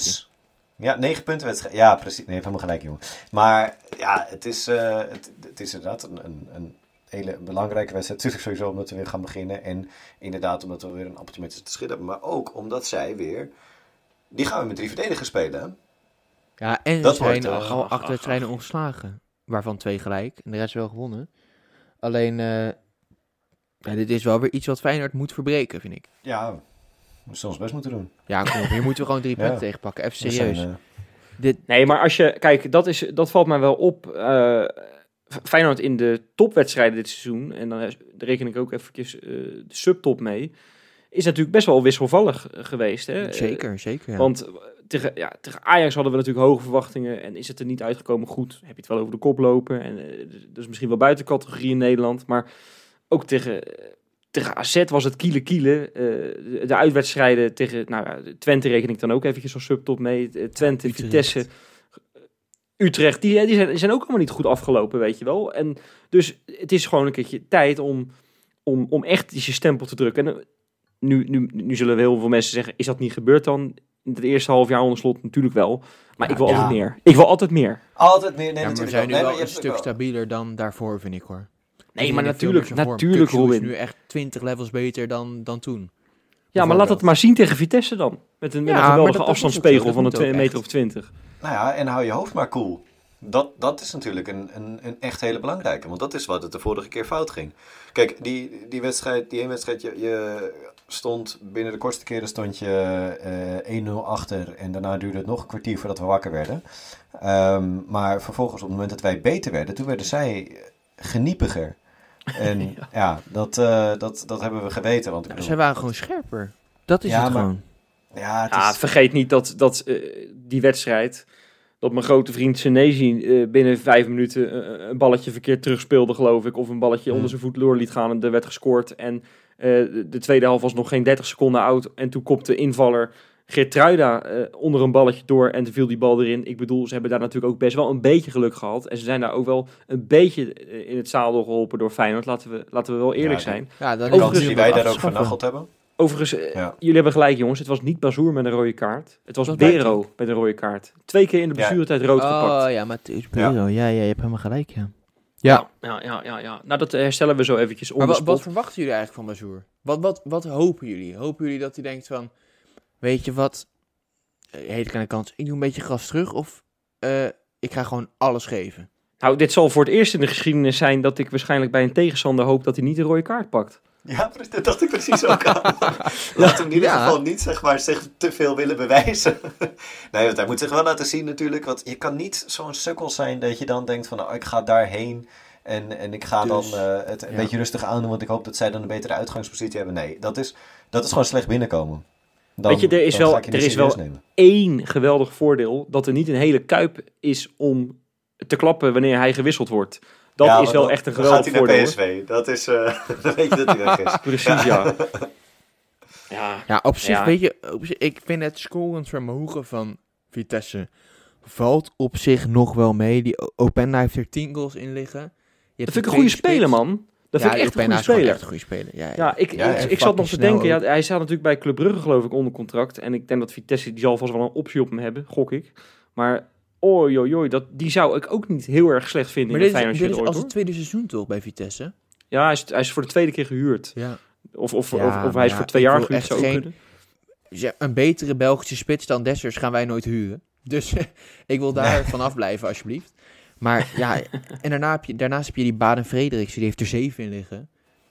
Ja, negen punten wedstrijd. Ja, precies. Nee, helemaal gelijk, jongen. Maar ja, het is, eh, het, het is inderdaad een, een, een hele belangrijke wedstrijd. Natuurlijk sowieso omdat we weer gaan beginnen. En inderdaad omdat we weer een appeltje met ze te schillen. Maar ook omdat zij weer... Die gaan we met drie verdedigers spelen. hè? Ja, en Dat ze zijn eh, al ach, acht ach, wedstrijden ongeslagen. Waarvan twee gelijk en de rest wel gewonnen. Alleen, eh, ja, dit is wel weer iets wat Feyenoord moet verbreken, vind ik. Ja, we zullen ons best moeten doen. Ja, kom op, hier moeten we gewoon drie Ja. punten tegenpakken. Even serieus. zijn, eh, Dit, Nee, maar als je, kijk, dat, is, dat valt mij wel op. eh, Feyenoord in de topwedstrijden dit seizoen, en dan reken ik ook eventjes eh, de subtop mee, is natuurlijk best wel wisselvallig geweest. Hè? zeker, zeker. Ja. Want tegen, ja, tegen Ajax hadden we natuurlijk hoge verwachtingen en is het er niet uitgekomen goed. Heb je het wel over de kop lopen en dat is misschien wel buiten categorie in Nederland, maar ook tegen, eh, tegen AZ was het kiele kiele. Eh, de, de uitwedstrijden tegen nou, Twente reken ik dan ook eventjes als subtop mee. Twente, Utrecht. Vitesse, Utrecht, die, die, zijn, die zijn ook allemaal niet goed afgelopen, weet je wel. En dus het is gewoon een keertje tijd om, om, om echt die stempel te drukken. En nu, nu, nu zullen heel veel mensen zeggen, is dat niet gebeurd dan? In het eerste half jaar onder slot natuurlijk wel. Maar Ja, ik wil ja. altijd meer. Ik wil altijd meer. Altijd meer. Nee, ja, maar we natuurlijk zijn nu Nee, wel een stuk wel- stabieler dan daarvoor, vind ik hoor. Nee, maar natuurlijk, natuurlijk Kukçu is Robin. nu echt 20 levels beter dan, dan toen. Ja, maar laat het Bijvoorbeeld. maar zien tegen Vitesse dan. Met een, met een geweldige dat- dat dat van een meter echt. of 20. Nou ja, en hou je hoofd maar cool. Dat, dat is natuurlijk een, een, een echt hele belangrijke. Want dat is wat het de vorige keer fout ging. Kijk, die, die wedstrijd, die één wedstrijd, je, je stond binnen de kortste keren stond je eh 1-0 achter. En daarna duurde het nog een kwartier voordat we wakker werden. Ehm, maar vervolgens, op het moment dat wij beter werden, toen werden zij geniepiger. En ja, dat, eh, dat, dat hebben we geweten. Want ik Ja, bedoel, zij waren gewoon scherper. Dat is Ja, het maar- gewoon. ja, het Ja, is, vergeet niet dat, dat eh, die wedstrijd, dat mijn grote vriend Senezi eh, binnen vijf minuten eh, een balletje verkeerd terugspeelde, geloof ik. Of een balletje Hmm. onder zijn voet door liet gaan en er werd gescoord. En eh, de, de tweede helft was nog geen 30 seconden oud. En toen kopte invaller Geertruida eh onder een balletje door en toen viel die bal erin. Ik bedoel, ze hebben daar natuurlijk ook best wel een beetje geluk gehad. En ze zijn daar ook wel een beetje eh, in het zadel geholpen door Feyenoord. Laten we, laten we wel eerlijk Ja, zijn. Ja, is kans die wij daar ook vernacheld hebben. Overigens, eh, Ja. jullie hebben gelijk jongens. Het was niet Bazoer met een rode kaart. Het was Bero met een rode kaart. Twee keer in de Ja. blessuretijd rood gepakt. Oh ja, Matthäus Bero. Ja. ja, je hebt helemaal gelijk, ja. Ja, Ja, ja, ja, ja. Nou, dat herstellen we zo eventjes maar wat, verwachten jullie eigenlijk van Bazoer? Wat, wat, wat hopen jullie? Hopen jullie dat hij denkt van, weet je wat, eh, hele kleine kans, ik doe een beetje gas terug of eh, ik ga gewoon alles geven? Nou, dit zal voor het eerst in de geschiedenis zijn dat ik waarschijnlijk bij een tegenstander hoop dat hij niet een rode kaart pakt. Ja, dat dacht ik precies ook aan. Laat hem in ieder geval niet zeg maar, zich te veel willen bewijzen. nee, want hij moet zich wel laten zien natuurlijk. Want je kan niet zo'n sukkel zijn dat je dan denkt van... Nou, ik ga daarheen en, en ik ga Dus, dan eh, het een ja. beetje rustig aandoen... want ik hoop dat zij dan een betere uitgangspositie hebben. Nee, dat is, dat is gewoon slecht binnenkomen. Dan, Weet je, er is wel- er is wel- nemen. Eén geweldig voordeel dat er niet een hele kuip is om te klappen wanneer hij gewisseld wordt. Dat Ja, is wel dan- echt een dan geweldig gaat hij naar voordeel. hoor. PSV. Dat is... eh, dan weet je dat hij weg is. Precies, ja. Ja, Ja, op zich, Ja. weet je, op zich, ik vind het scorend vermogen van Vitesse valt op zich nog wel mee. Die Openda heeft er 10 goals in liggen. Je dat vind ik een goede speler, man. Dat Ja, vind ik echt een goede speler. echt een goede speler. Ja, Ja, ik, Ja, ik, zat nog te denken, ja, hij staat natuurlijk bij Club Brugge geloof ik onder contract. En ik denk dat Vitesse, die zal vast wel een optie op hem hebben, gok ik. Maar oei, oei, oei, dat, die zou ik ook niet heel erg slecht vinden Maar in dit de is, Feyenoord dit is ooit, als het tweede seizoen toch bij Vitesse? Ja, hij is, hij is voor de tweede keer gehuurd. Ja. Of, of, Ja, of, hij is ja, voor twee jaar gehuurd zou geen- kunnen. Ja, een betere Belgische spits dan Dessers gaan wij nooit huren. Dus ik wil daar vanaf blijven, alsjeblieft. Maar ja, en daarna heb je, daarnaast heb je die Baden Frederiksen, die heeft er zeven in liggen.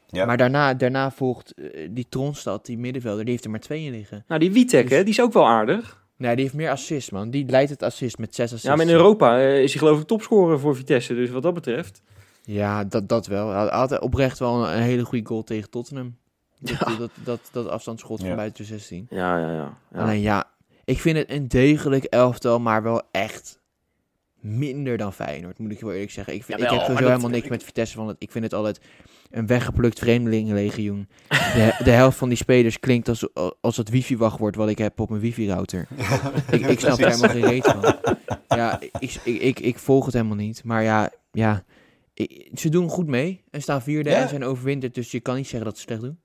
Ja. Maar daarna, daarna volgt eh, die Tronstad, die middenvelder, die heeft er maar twee in liggen. Nou, die Witek, Dus- hè, die is ook wel aardig. Nee, die heeft meer assists, man. Die leidt het assist met zes assists. Ja, maar in Europa eh, is hij geloof ik topscorer voor Vitesse. Dus wat dat betreft. Ja, dat, dat wel. Hij had oprecht wel een, een hele goede goal tegen Tottenham. Dat, Ja. dat, dat, dat, afstandsschot Ja. van buiten de 16. Ja, ja, ja. ja. Alleen ja, ik vind het een degelijk elftal, maar wel echt minder dan Feyenoord, moet ik wel eerlijk zeggen. Ik, vind, ik heb sowieso helemaal niks met Vitesse van het. Ik vind het altijd een weggeplukt vreemdelingenlegioen. De, de helft van die spelers klinkt als, als het wifi-wachtwoord wat ik heb op mijn wifi-router. Ik, ik snap er helemaal geen reet van. Ja, ik, ik, ik, ik volg het helemaal niet. Maar ja, ja ik- ze doen goed mee en staan vierde Ja. en zijn overwinterd. Dus je kan niet zeggen dat ze slecht doen.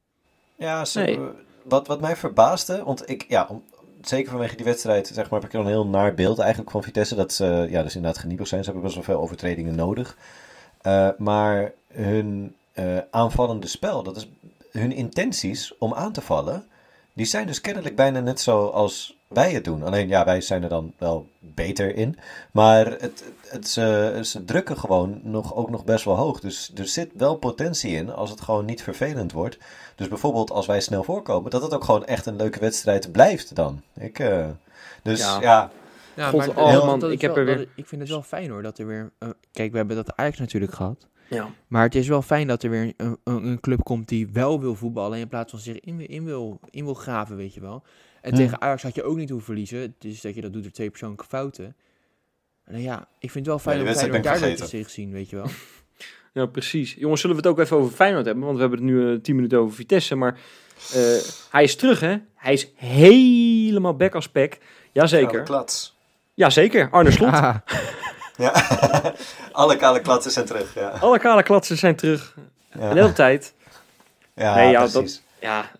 Ja, ze, Nee. wat, wat mij verbaasde, want ik, ja, om, zeker vanwege die wedstrijd, zeg maar, heb ik een heel naar beeld eigenlijk van Vitesse. Dat ze, ja, dus inderdaad geniepig zijn. Ze hebben best wel veel overtredingen nodig. Eh, maar hun eh, aanvallende spel, dat is hun intenties om aan te vallen, die zijn dus kennelijk bijna net zo als wij het doen. Alleen, ja, wij zijn er dan wel beter in. Maar het, het, ze, ze drukken gewoon nog, ook nog best wel hoog. Dus er zit wel potentie in als het gewoon niet vervelend wordt. Dus bijvoorbeeld als wij snel voorkomen, dat het ook gewoon echt een leuke wedstrijd blijft dan. Ik, eh, dus Ja. ja, Ja, God, maar oh, man, ik heb wel- er weer- dat- ik vind het wel fijn hoor, dat er weer... eh, kijk, we hebben dat Ajax natuurlijk gehad. Ja. Maar het is wel fijn dat er weer een, een, een club komt die wel wil voetballen... in plaats van zich in, in, wil, in wil graven, weet je wel. En tegen Ajax had je ook niet hoeven verliezen. Het is dat je dat doet door twee persoonlijke fouten. En ja, ik vind het wel fijn Ja, om wedstrijd Feyenoord daardoor te zich zien, weet je wel. ja, precies. Jongens, zullen we het ook even over Feyenoord hebben? Want we hebben het nu eh, 10 minuten over Vitesse. Maar eh, hij is terug, hè? Hij is helemaal back als pek. Jazeker. klats. Jazeker. Arne Slot. Ah, Ja, alle kale klatsen zijn terug. Ja, Alle kale klatsen zijn terug. ja. En de hele tijd. ja Nee, ja, precies. Ja,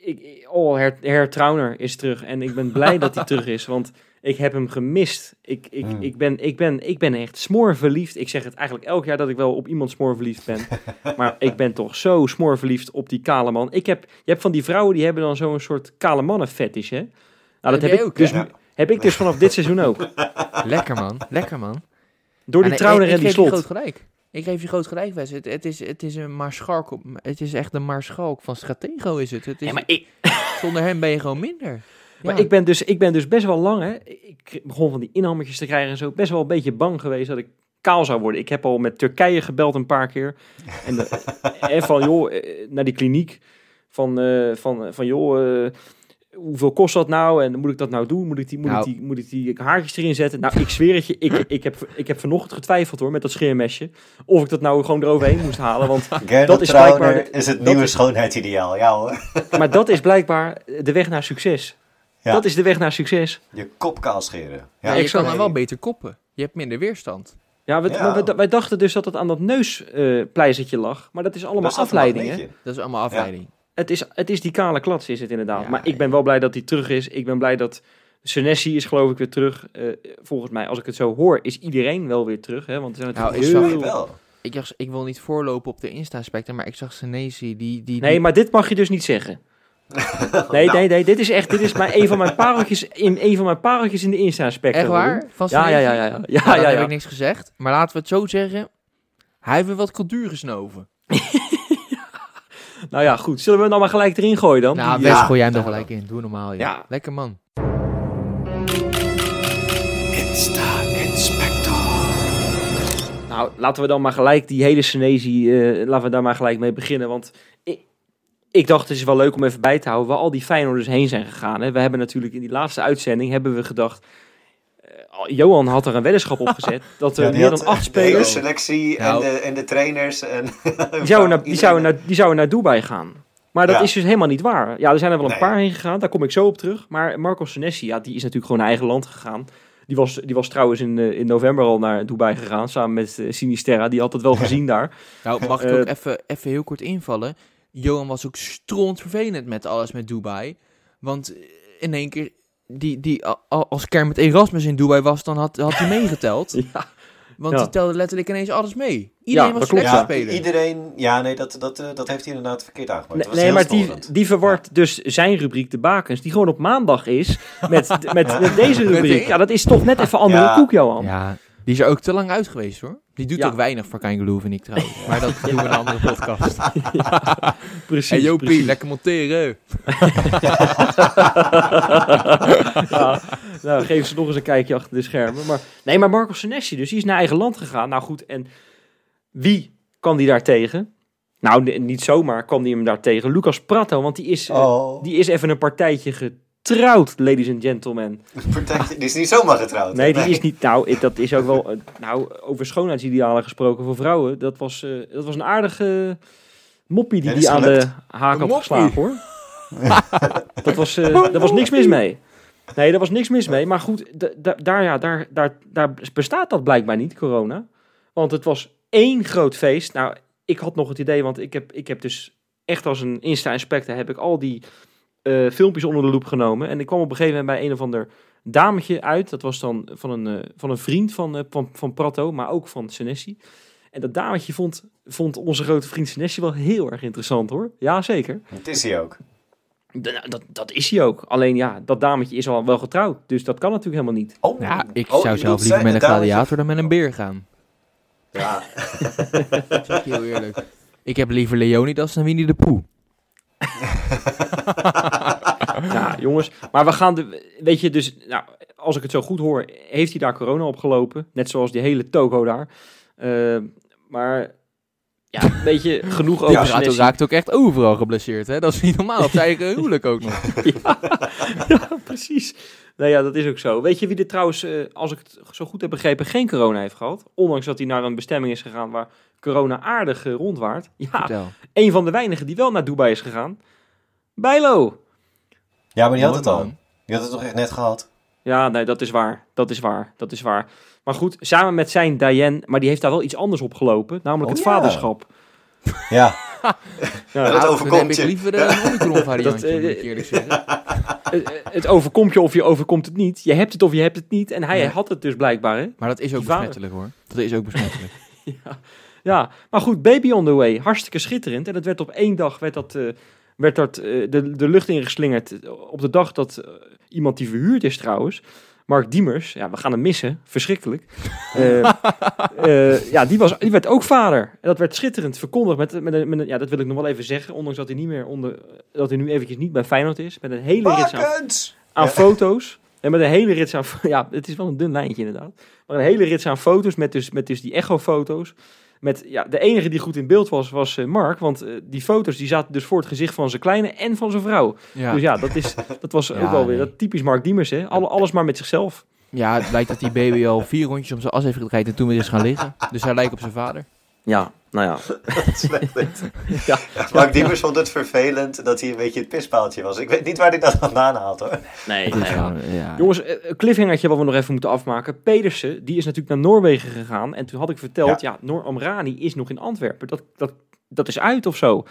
ik, oh, Her, Her Trauner is terug. En ik ben blij dat hij terug is, want ik heb hem gemist. Ik, ik, Hmm. ik, ben, ik, ben, ik ben echt smoorverliefd. Ik zeg het eigenlijk elk jaar dat ik wel op iemand smoorverliefd ben. maar ik ben toch zo smoorverliefd op die kale man. Ik heb, je hebt van die vrouwen die hebben dan zo'n soort kale mannen fetish, hè? Nou, dat Heb ik, ook, dus? Ja. heb ik dus vanaf dit seizoen ook. lekker man, lekker man. Door die Ja, nee, Trauner ik- en ik die geef je slot. groot gelijk. Ik geef je groot gelijk, Wes. Het, het, is, het is een maarschalk. op- Het is echt een maarschalk van Stratego is het. het is, Ja, maar ik, Zonder hem ben je gewoon minder. Maar Ja. ik ben, dus, ik ben dus best wel lang, hè. Ik begon van die inhammetjes te krijgen en zo. Best wel een beetje bang geweest dat ik kaal zou worden. Ik heb al met Turkije gebeld een paar keer. En, de- en van, joh, eh, naar die kliniek. Van, eh, van, van joh, eh, hoeveel kost dat nou? En moet ik dat nou doen? Moet ik die, moet Nou. ik die, moet ik die haartjes erin zetten? Nou, ik zweer het je. Ik, ik, heb, ik heb vanochtend getwijfeld hoor, met dat scheermesje. Of ik dat nou gewoon eroverheen moest halen. Want, Gernot dat is blijkbaar de- is het nieuwe is- schoonheidsideaal. Ja hoor. maar dat is blijkbaar de weg naar succes. Ja. Dat is de weg naar succes. Je kop kaal scheren. Ja, exact. kan dan wel beter koppen. Je hebt minder weerstand. Ja, we, Ja. we- wij dachten dus dat het aan dat neuspleizertje lag. Maar dat is allemaal Dat afleiding. Dat is allemaal afleiding. Het is, het is die kale klats, is het inderdaad. Ja, maar ik ben wel blij dat hij terug is. Ik ben blij dat Senesi is geloof ik weer terug. Eh, volgens mij, als ik het zo hoor, is iedereen wel weer terug. Hè? Want er zijn Nou, heel... wel- Wel. Ik, dacht, ik wil niet voorlopen op de Insta-aspecten, maar ik zag Senesi die... die, Nee, maar dit mag je dus niet zeggen. Nee, Nou. nee, nee. Dit is echt dit is maar een van mijn pareltjes in, een van mijn pareltjes in de Insta-aspecten. Echt waar? Van Ja, ja, Senesi? ja. Ja, ja, Nou, ja, ja, heb ja. ik niks gezegd. Maar laten we het zo zeggen. Hij heeft weer wat cultuur gesnoven. Nou ja, goed. Zullen we hem dan maar gelijk erin gooien dan? Nou, ja. gooi jij hem er gelijk in. Doe normaal, joh. Ja. Lekker man. Nou, laten we dan maar gelijk die hele Senesi, eh, laten we daar maar gelijk mee beginnen. Want ik, ik dacht, het is wel leuk om even bij te houden waar al die Feyenoorders heen zijn gegaan. Hè. We hebben natuurlijk in die laatste uitzending, hebben we gedacht, Johan had er een weddenschap op gezet, dat er Ja, meer dan acht De spelers, selectie Nou. en, de, en de trainers. En die zouden, naar, die, zouden naar, die zouden naar Dubai gaan. Maar dat Ja. is dus helemaal niet waar. Ja, er zijn er wel een Nee. paar heen gegaan, daar kom ik zo op terug. Maar Marco Senesi, ja, die is natuurlijk gewoon naar eigen land gegaan. Die was, die was trouwens in, eh, in november al naar Dubai gegaan, samen met eh, Sinisterra. Die had het wel gezien daar. Nou, mag ik Eh, ook even, even heel kort invallen? Johan was ook stront vervelend met alles met Dubai. Want eh, in één keer, die, die, als Kermit Erasmus in Dubai was, dan had, had hij meegeteld. Ja, Want Ja. die telde letterlijk ineens alles mee. Iedereen Ja, was klopt, Ja, speler. iedereen... Ja, nee, dat, dat, eh, dat heeft hij inderdaad verkeerd aangemaakt. Nee, Het was nee, maar die, storend. die verwart dus zijn rubriek, de bakens, die gewoon op maandag is met, met, met deze rubriek. Ja, dat is toch net even andere Ja. koek, Johan. Ja, die is er ook te lang uit geweest hoor. Die doet Ja. ook weinig voor Kangaloo, vind ik trouwens. Maar dat doen we in een andere podcast. Precies. Hey Jopie, precies. lekker monteren. ja, nou, geef ze nog eens een kijkje achter de schermen. Maar, nee, maar Marco Senesi, dus die is naar eigen land gegaan. Nou goed, en wie kan die daar tegen? Nou, niet zomaar kwam die hem daar tegen. Lucas Prato, want die is, eh, Oh, die is even een partijtje getrouwd, ladies and gentlemen. Die is niet zomaar getrouwd. Nee, die is niet. Nou, dat is ook wel. eh, Nou, over schoonheidsidealen gesproken voor vrouwen. Dat was, eh, dat was een aardige moppie die Ja, die dat aan de haak had geslagen hoor. dat was, eh, daar was niks mis mee. Nee, daar was niks mis mee. Maar goed, daar, ja, daar, daar, daar bestaat dat blijkbaar niet, corona. Want het was één groot feest. Nou, ik had nog het idee, want ik heb, ik heb dus echt als een Insta-inspector... heb ik al die eh, filmpjes onder de loep genomen. En ik kwam op een gegeven moment bij een of ander dametje uit. Dat was dan van een, eh, van een vriend van, eh, van, van Prato, maar ook van Senesi. En dat dametje vond, vond onze grote vriend Senesi wel heel erg interessant hoor. Ja, zeker. Het is hij ook. Nou, dat, dat is hij ook. Alleen ja, dat dametje is al wel getrouwd. Dus dat kan natuurlijk helemaal niet. Oh, Ja, ik oh, zou zelf liever met een gladiator dan met een beer gaan. Ja, Zeg ik heel eerlijk. Ik heb liever Leonidas dan Winnie de Poe. Ja, jongens. Maar we gaan de. Weet je, dus. Nou, als ik het zo goed hoor, heeft hij daar corona opgelopen. Net zoals die hele toko daar. Eh, maar. Ja, weet je, genoeg over Ja, raakt ook echt overal geblesseerd, hè? Dat is niet normaal. Op zijn eigen huwelijk ook nog. ja, precies. Nou ja, dat is ook zo. Weet je wie er trouwens, eh, als ik het zo goed heb begrepen, geen corona heeft gehad? Ondanks dat hij naar een bestemming is gegaan waar corona aardig rondwaart. Ja, Vertel. een van de weinigen die wel naar Dubai is gegaan. Bijlo. ja maar die had het al. Die had het toch echt net gehad? Ja, nee, dat is waar. Dat is waar. Dat is waar. Maar goed, samen met zijn Diane, maar die heeft daar wel iets anders opgelopen, namelijk Oh, het ja. vaderschap. Ja, Ja, Ja, dat Nou, overkomt je. liever een variantje, eh, moet ik eerlijk zeggen. het, overkomt je of je overkomt het niet. Je hebt het of je hebt het niet. En hij Nee. had het dus blijkbaar, hè? Maar dat is ook besmettelijk, hoor. Dat is ook besmettelijk. Ja, ja, maar goed, Baby on the Way, hartstikke schitterend. En dat werd op één dag werd dat, eh, werd dat, eh, de, de lucht ingeslingerd. eh, Op de dag dat iemand die verhuurd is trouwens, Mark Diemers, ja, we gaan hem missen, verschrikkelijk. Ja, die, was, die werd ook vader. En dat werd schitterend verkondigd. Met, met, met een, ja, dat wil ik nog wel even zeggen, ondanks dat hij niet meer onder, dat hij nu eventjes niet bij Feyenoord is. Met een hele rits aan aan Ja. foto's. En met een hele rits aan... Ja, het is wel een dun lijntje inderdaad. Maar een hele rits aan foto's met dus, met dus die echo-foto's. Met, ja, de enige die goed in beeld was, was eh, Mark. Want eh, die foto's die zaten dus voor het gezicht van zijn kleine en van zijn vrouw. Ja. Dus ja, dat, is, dat was ook wel weer dat typisch Mark Diemers. Hè? Alle, alles maar met zichzelf. ja, het lijkt dat die baby al vier rondjes om zijn as heeft gedraaid en toen weer is gaan liggen. Dus hij lijkt op zijn vader. Ja, nou ja. Slecht dit. Ja. Ja, Mark Diemers vond het vervelend dat hij een beetje het pispaaltje was. Ik weet niet waar hij dat vandaan haalt hoor. Nee, nee, ja. Jongens, eh, een cliffhangertje wat we nog even moeten afmaken. Pedersen, die is natuurlijk naar Noorwegen gegaan. En toen had ik verteld, ja, Noor Amrani is nog in Antwerpen. Dat, dat, dat is uit of zo.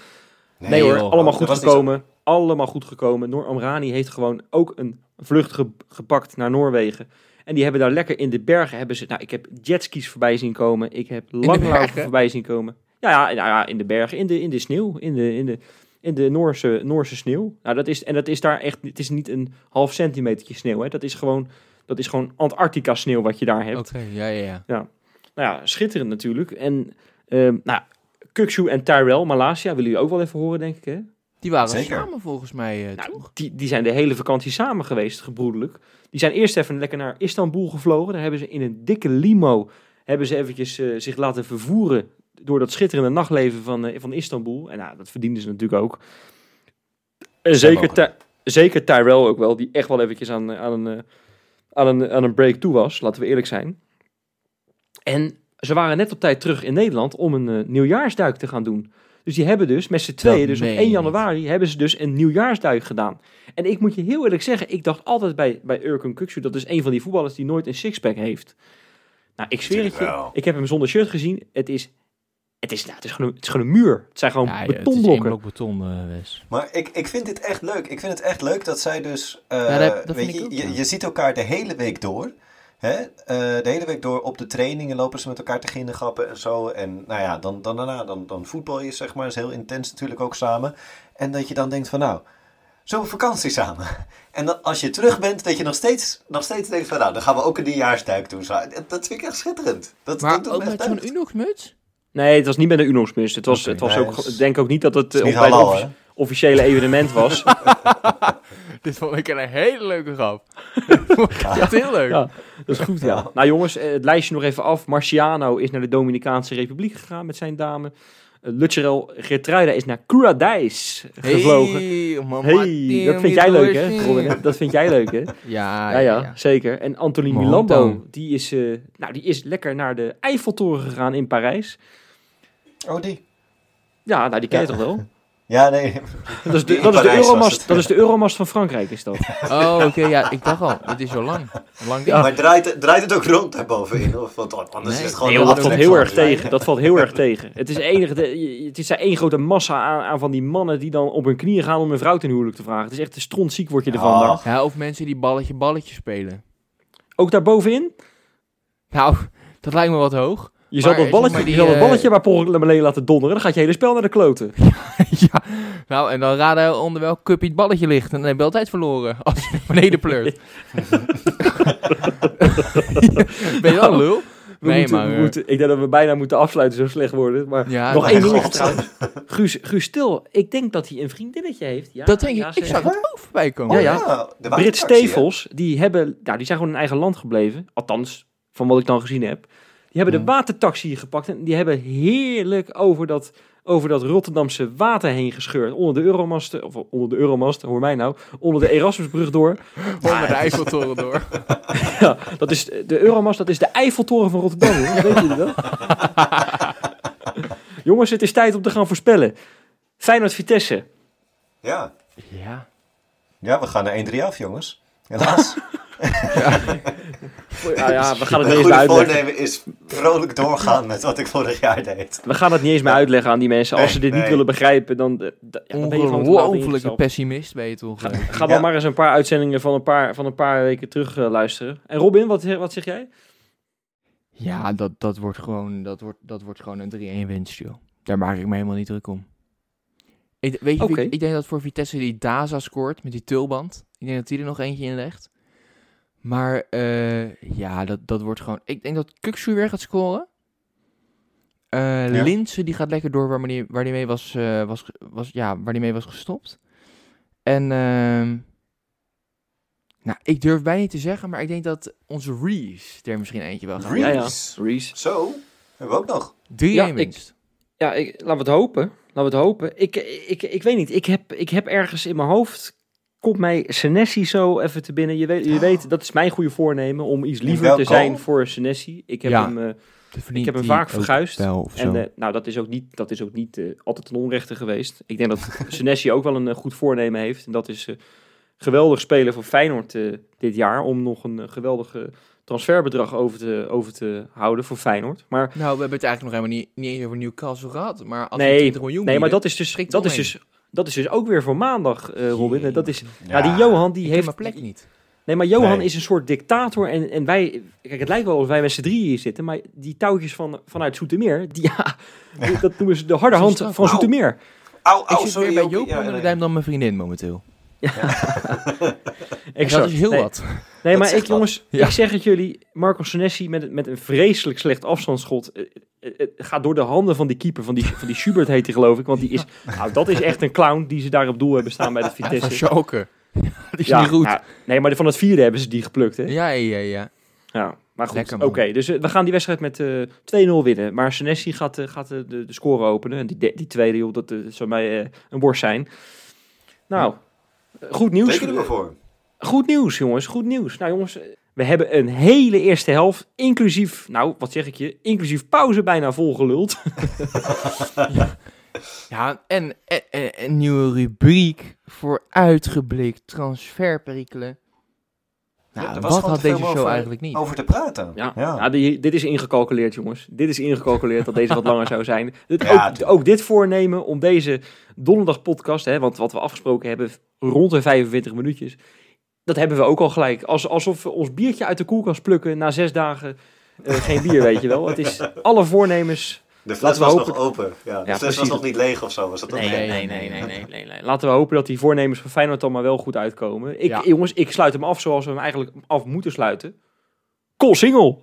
Nee, hoor, joh. allemaal goed gekomen. Allemaal goed gekomen. Noor Amrani heeft gewoon ook een vlucht ge- gepakt naar Noorwegen. En die hebben daar lekker in de bergen hebben ze. Nou, ik heb jetskis voorbij zien komen. Ik heb langlaufen voorbij zien komen. Ja, ja, nou ja, in de bergen, in de, in de sneeuw, in de, in de, in de Noorse, Noorse sneeuw. Nou, dat is, en dat is daar echt. Het is niet een half centimetertje sneeuw. Hè. Dat is gewoon, dat is gewoon Antarctica sneeuw wat je daar hebt. Oké, ja, ja, ja. Nou ja, schitterend natuurlijk. En ehm nou, Kukshu en Tyrell, Malaysia, willen jullie ook wel even horen, denk ik, hè? Die waren Zeker. samen volgens mij, eh, Nou, toch? die, die zijn de hele vakantie samen geweest, gebroedelijk. Die zijn eerst even lekker naar Istanbul gevlogen. Daar hebben ze in een dikke limo hebben ze eventjes eh, zich laten vervoeren door dat schitterende nachtleven van, eh, van Istanbul. En nou, dat verdienden ze natuurlijk ook. En zeker. Ty- zeker Tyrell ook wel, die echt wel eventjes aan, aan, een, eh, aan, een, aan een break toe was, laten we eerlijk zijn. En ze waren net op tijd terug in Nederland om een nieuwjaarsduik te gaan doen. Dus die hebben dus met z'n tweeën, dus op meen 1 je januari, hebben ze dus een nieuwjaarsduik gedaan. En ik moet je heel eerlijk zeggen, ik dacht altijd bij, bij Urkun Kuksu, dat is een van die voetballers die nooit een sixpack heeft. Nou, ik zweer het je, ik heb hem zonder shirt gezien. Het is, het is, nou, het is, gewoon, een- het is gewoon een muur. Het zijn gewoon Ja, ja, het is één betonblokken. blok beton, eh, Wes. Maar ik, ik vind dit echt leuk. Ik vind het echt leuk dat zij dus... eh, Ja, dat- dat weet je, je ziet elkaar de hele week door. Hè? eh, de hele week door op de trainingen lopen ze met elkaar te ginnegappen en zo. En nou ja, dan, dan daarna, dan, dan voetbal je zeg maar, is heel intens natuurlijk ook samen. En dat je dan denkt van nou, zo vakantie samen. En dan, als je terug bent, dat je nog steeds, nog steeds denkt van nou, dan gaan we ook een nieuwjaarsduik doen. Zo. Dat, dat vind ik echt schitterend. Dat, Maar dat ook met zo'n. Unox-muts? Nee, het was niet met een Unox-mus. Het was, het was Nee, ook, is- denk ook niet dat het, is niet op bij het halal? Officiële evenement was. Dit vond ik een hele leuke grap. Echt heel leuk. Ja, dat is goed, ja. Nou jongens, eh, het lijstje nog even af. Marciano is naar de Dominicaanse Republiek gegaan met zijn dame. Uh, Lutcherel Gertruida is naar Curadijs gevlogen. Hey, man, Hey, dat vind jij leuk, hè. Robin? Dat vind jij leuk, hè? Ja, Ja, ja, zeker. En Anthony Man, Milambo, die is, eh, nou, die is lekker naar de Eiffeltoren gegaan in Parijs. Oh, die. Ja, nou, die ken je Ja. toch wel? Ja, nee. Dat is de, dat is Euromast, het. dat is de Euromast van Frankrijk, is dat. Oh, oké, ja, ik dacht al. Dit is zo lang. Lang. Maar draait, het- draait het ook rond daarbovenin? Of, want anders Nee. is het gewoon Nee, een joh, dat valt heel erg tegen. Dat valt heel erg tegen. Het is, enige, het is daar één grote massa aan, aan van die mannen die dan op hun knieën gaan om een vrouw ten huwelijk te vragen. Het is echt een strontziek word je ervan. Oh. daar. Ja, of mensen die balletje balletje spelen. Ook daar bovenin? Nou, dat lijkt me wat hoog. Je zal dat balletje, maar, die, je zal dat eh, balletje maar per beneden laten donderen. Dan gaat je hele spel naar de kloten. ja, nou, en dan raden onder welk cupje het balletje ligt. En dan heb je altijd verloren. Als je naar beneden pleurt. ben je dan een lul? We nee, moeten, maar... we eh, moeten, ik denk dat we bijna moeten afsluiten, zo slecht worden. Maar ja, nog één God. trouwens. Guus, Guus Stil, ik denk dat hij een vriendinnetje heeft. Ja, dat denk ik. ja, ik zag het ook voorbij komen. Ja, ja. Oh, de Brit? Stevels, die, hebben, nou, die zijn gewoon in eigen land gebleven. Althans, van wat ik dan gezien heb. Die hebben Hmm. de watertaxi gepakt en die hebben heerlijk over dat, over dat Rotterdamse water heen gescheurd. Onder de Euromasten, of onder de Euromasten, hoor mij nou. Onder de Erasmusbrug door. Onder de Eiffeltoren door. Ja, dat is de Euromast, dat is de Eiffeltoren van Rotterdam. jongens. Weet jullie dat? Jongens, het is tijd om te gaan voorspellen. Feyenoord Vitesse. Ja. Ja. ja, we gaan naar 1-3 af, jongens. Helaas. Ja, ja, we gaan het Mijn niet eens uitleggen. voornemen is vrolijk doorgaan met wat ik vorig jaar deed. We gaan het niet eens meer uitleggen aan die mensen. Als Nee, ze dit niet willen begrijpen, dan, eh, ja, dan ben je gewoon jezelf. pessimist ben je toch. eh. Ga dan Ja. maar eens een paar uitzendingen van een paar, van een paar weken terug eh, luisteren. En Robin, wat, wat zeg jij? Ja, dat, dat, wordt gewoon, dat, wordt, dat wordt gewoon een 3-1 winst, joh. Daar maak ik me helemaal niet druk om. Ik, weet je, ik, ik denk dat voor Vitesse die Daza scoort met die tulband. Ik denk dat hij er nog eentje in legt. Maar eh, ja, dat, dat wordt gewoon... Ik denk dat Kuksu weer gaat scoren. Eh Ja. Linse, die gaat lekker door waar die, waar die mee was, eh, was, was, ja, waar die mee was gestopt. En ehm, nou, ik durf bijna niet te zeggen, maar ik denk dat onze Reese er misschien eentje wel gaat. Reese? Ja, ja. Reese. Zo, hebben we ook nog. 3-1 Ja, ik- winst. Ja, ik, laten we het hopen. Laten we het hopen. Ik, ik, ik weet niet. Ik heb, ik heb ergens in mijn hoofd. Komt mij Senesi zo even te binnen. Je weet, je weet, dat is mijn goede voornemen om iets liever te zijn voor Senesi. Ik heb Ja. hem, eh, ik heb hem vaak verguisd. En eh, nou, dat is ook niet, dat is ook niet eh, altijd een onrechte geweest. Ik denk dat Senesi ook wel een goed voornemen heeft. En dat is geweldig spelen voor Feyenoord dit jaar. Om nog een geweldige transferbedrag over te, over te houden voor Feyenoord. Maar Nou, we hebben het eigenlijk nog helemaal niet, niet eens over Newcastle gehad. Maar als Nee, we 20 miljoen nee, maar dat is dus, dat is dus, dat is dus ook weer voor maandag, eh, Robin. En dat is, ja, Ja. die Johan die ik heeft... heb mijn plek niet. Nee, maar Johan Nee. is een soort dictator en, en wij... Kijk, het lijkt wel alsof wij met z'n drieën hier zitten, maar die touwtjes van, vanuit Zoetermeer, die, ja, dat noemen ze de harde hand van. Zoetermeer. Au, Ik au, zit sorry. meer bij Jopie. Joop Ja, onder de duim dan mijn vriendin momenteel. En Exact. dat is heel nee, wat. Nee, maar ik, jongens, Ja. ik zeg het jullie, Marco Senesi met, met een vreselijk slecht afstandsschot. eh, eh, Het gaat door de handen van die keeper, van die, van die Schubert heet hij geloof ik. Want die is, nou, dat is echt een clown die ze daar op doel hebben staan bij de Vitesse. Schalke. dat is Ja, niet goed. nou, nee, maar van het vierde hebben ze die geplukt, hè? Ja, ja, ja. Ja, maar goed. Oké, dus eh, we gaan die wedstrijd met eh 2-0 winnen. Maar Senesi gaat, eh, gaat de, de, de score openen. En die, de- die tweede, joh, dat eh, zou mij eh, een borst zijn. Nou, eh, goed nieuws. Teken er voor. Goed nieuws, jongens. Goed nieuws. Nou, jongens, we hebben een hele eerste helft, inclusief, nou, wat zeg ik je, inclusief pauze bijna volgeluld. Ja, en, en, en een nieuwe rubriek voor uitgeblikt transferperikelen. Nou, Ja, wat had deze show over- eigenlijk niet? Over te praten. Ja, Ja. ja. die, dit is ingecalculeerd, jongens. Dit is ingecalculeerd dat deze wat langer zou zijn. Dit, Ja, ook, dit voornemen om deze donderdag podcast, hè, want wat we afgesproken hebben, rond de 45 minuutjes. Dat dat hebben we ook al gelijk. Als, alsof we ons biertje uit de koelkast plukken na zes dagen eh, geen bier, weet je wel. Het is alle voornemens. De fles Laten we was hopen- nog open. Ja, de Ja, fles was nog niet leeg of zo. Was dat Nee, nee, nee, nee, nee, nee, nee, nee. Laten we hopen dat die voornemens van Feyenoord dan maar wel goed uitkomen. Ik, Ja. Jongens, ik sluit hem af zoals we hem eigenlijk af moeten sluiten. Col single!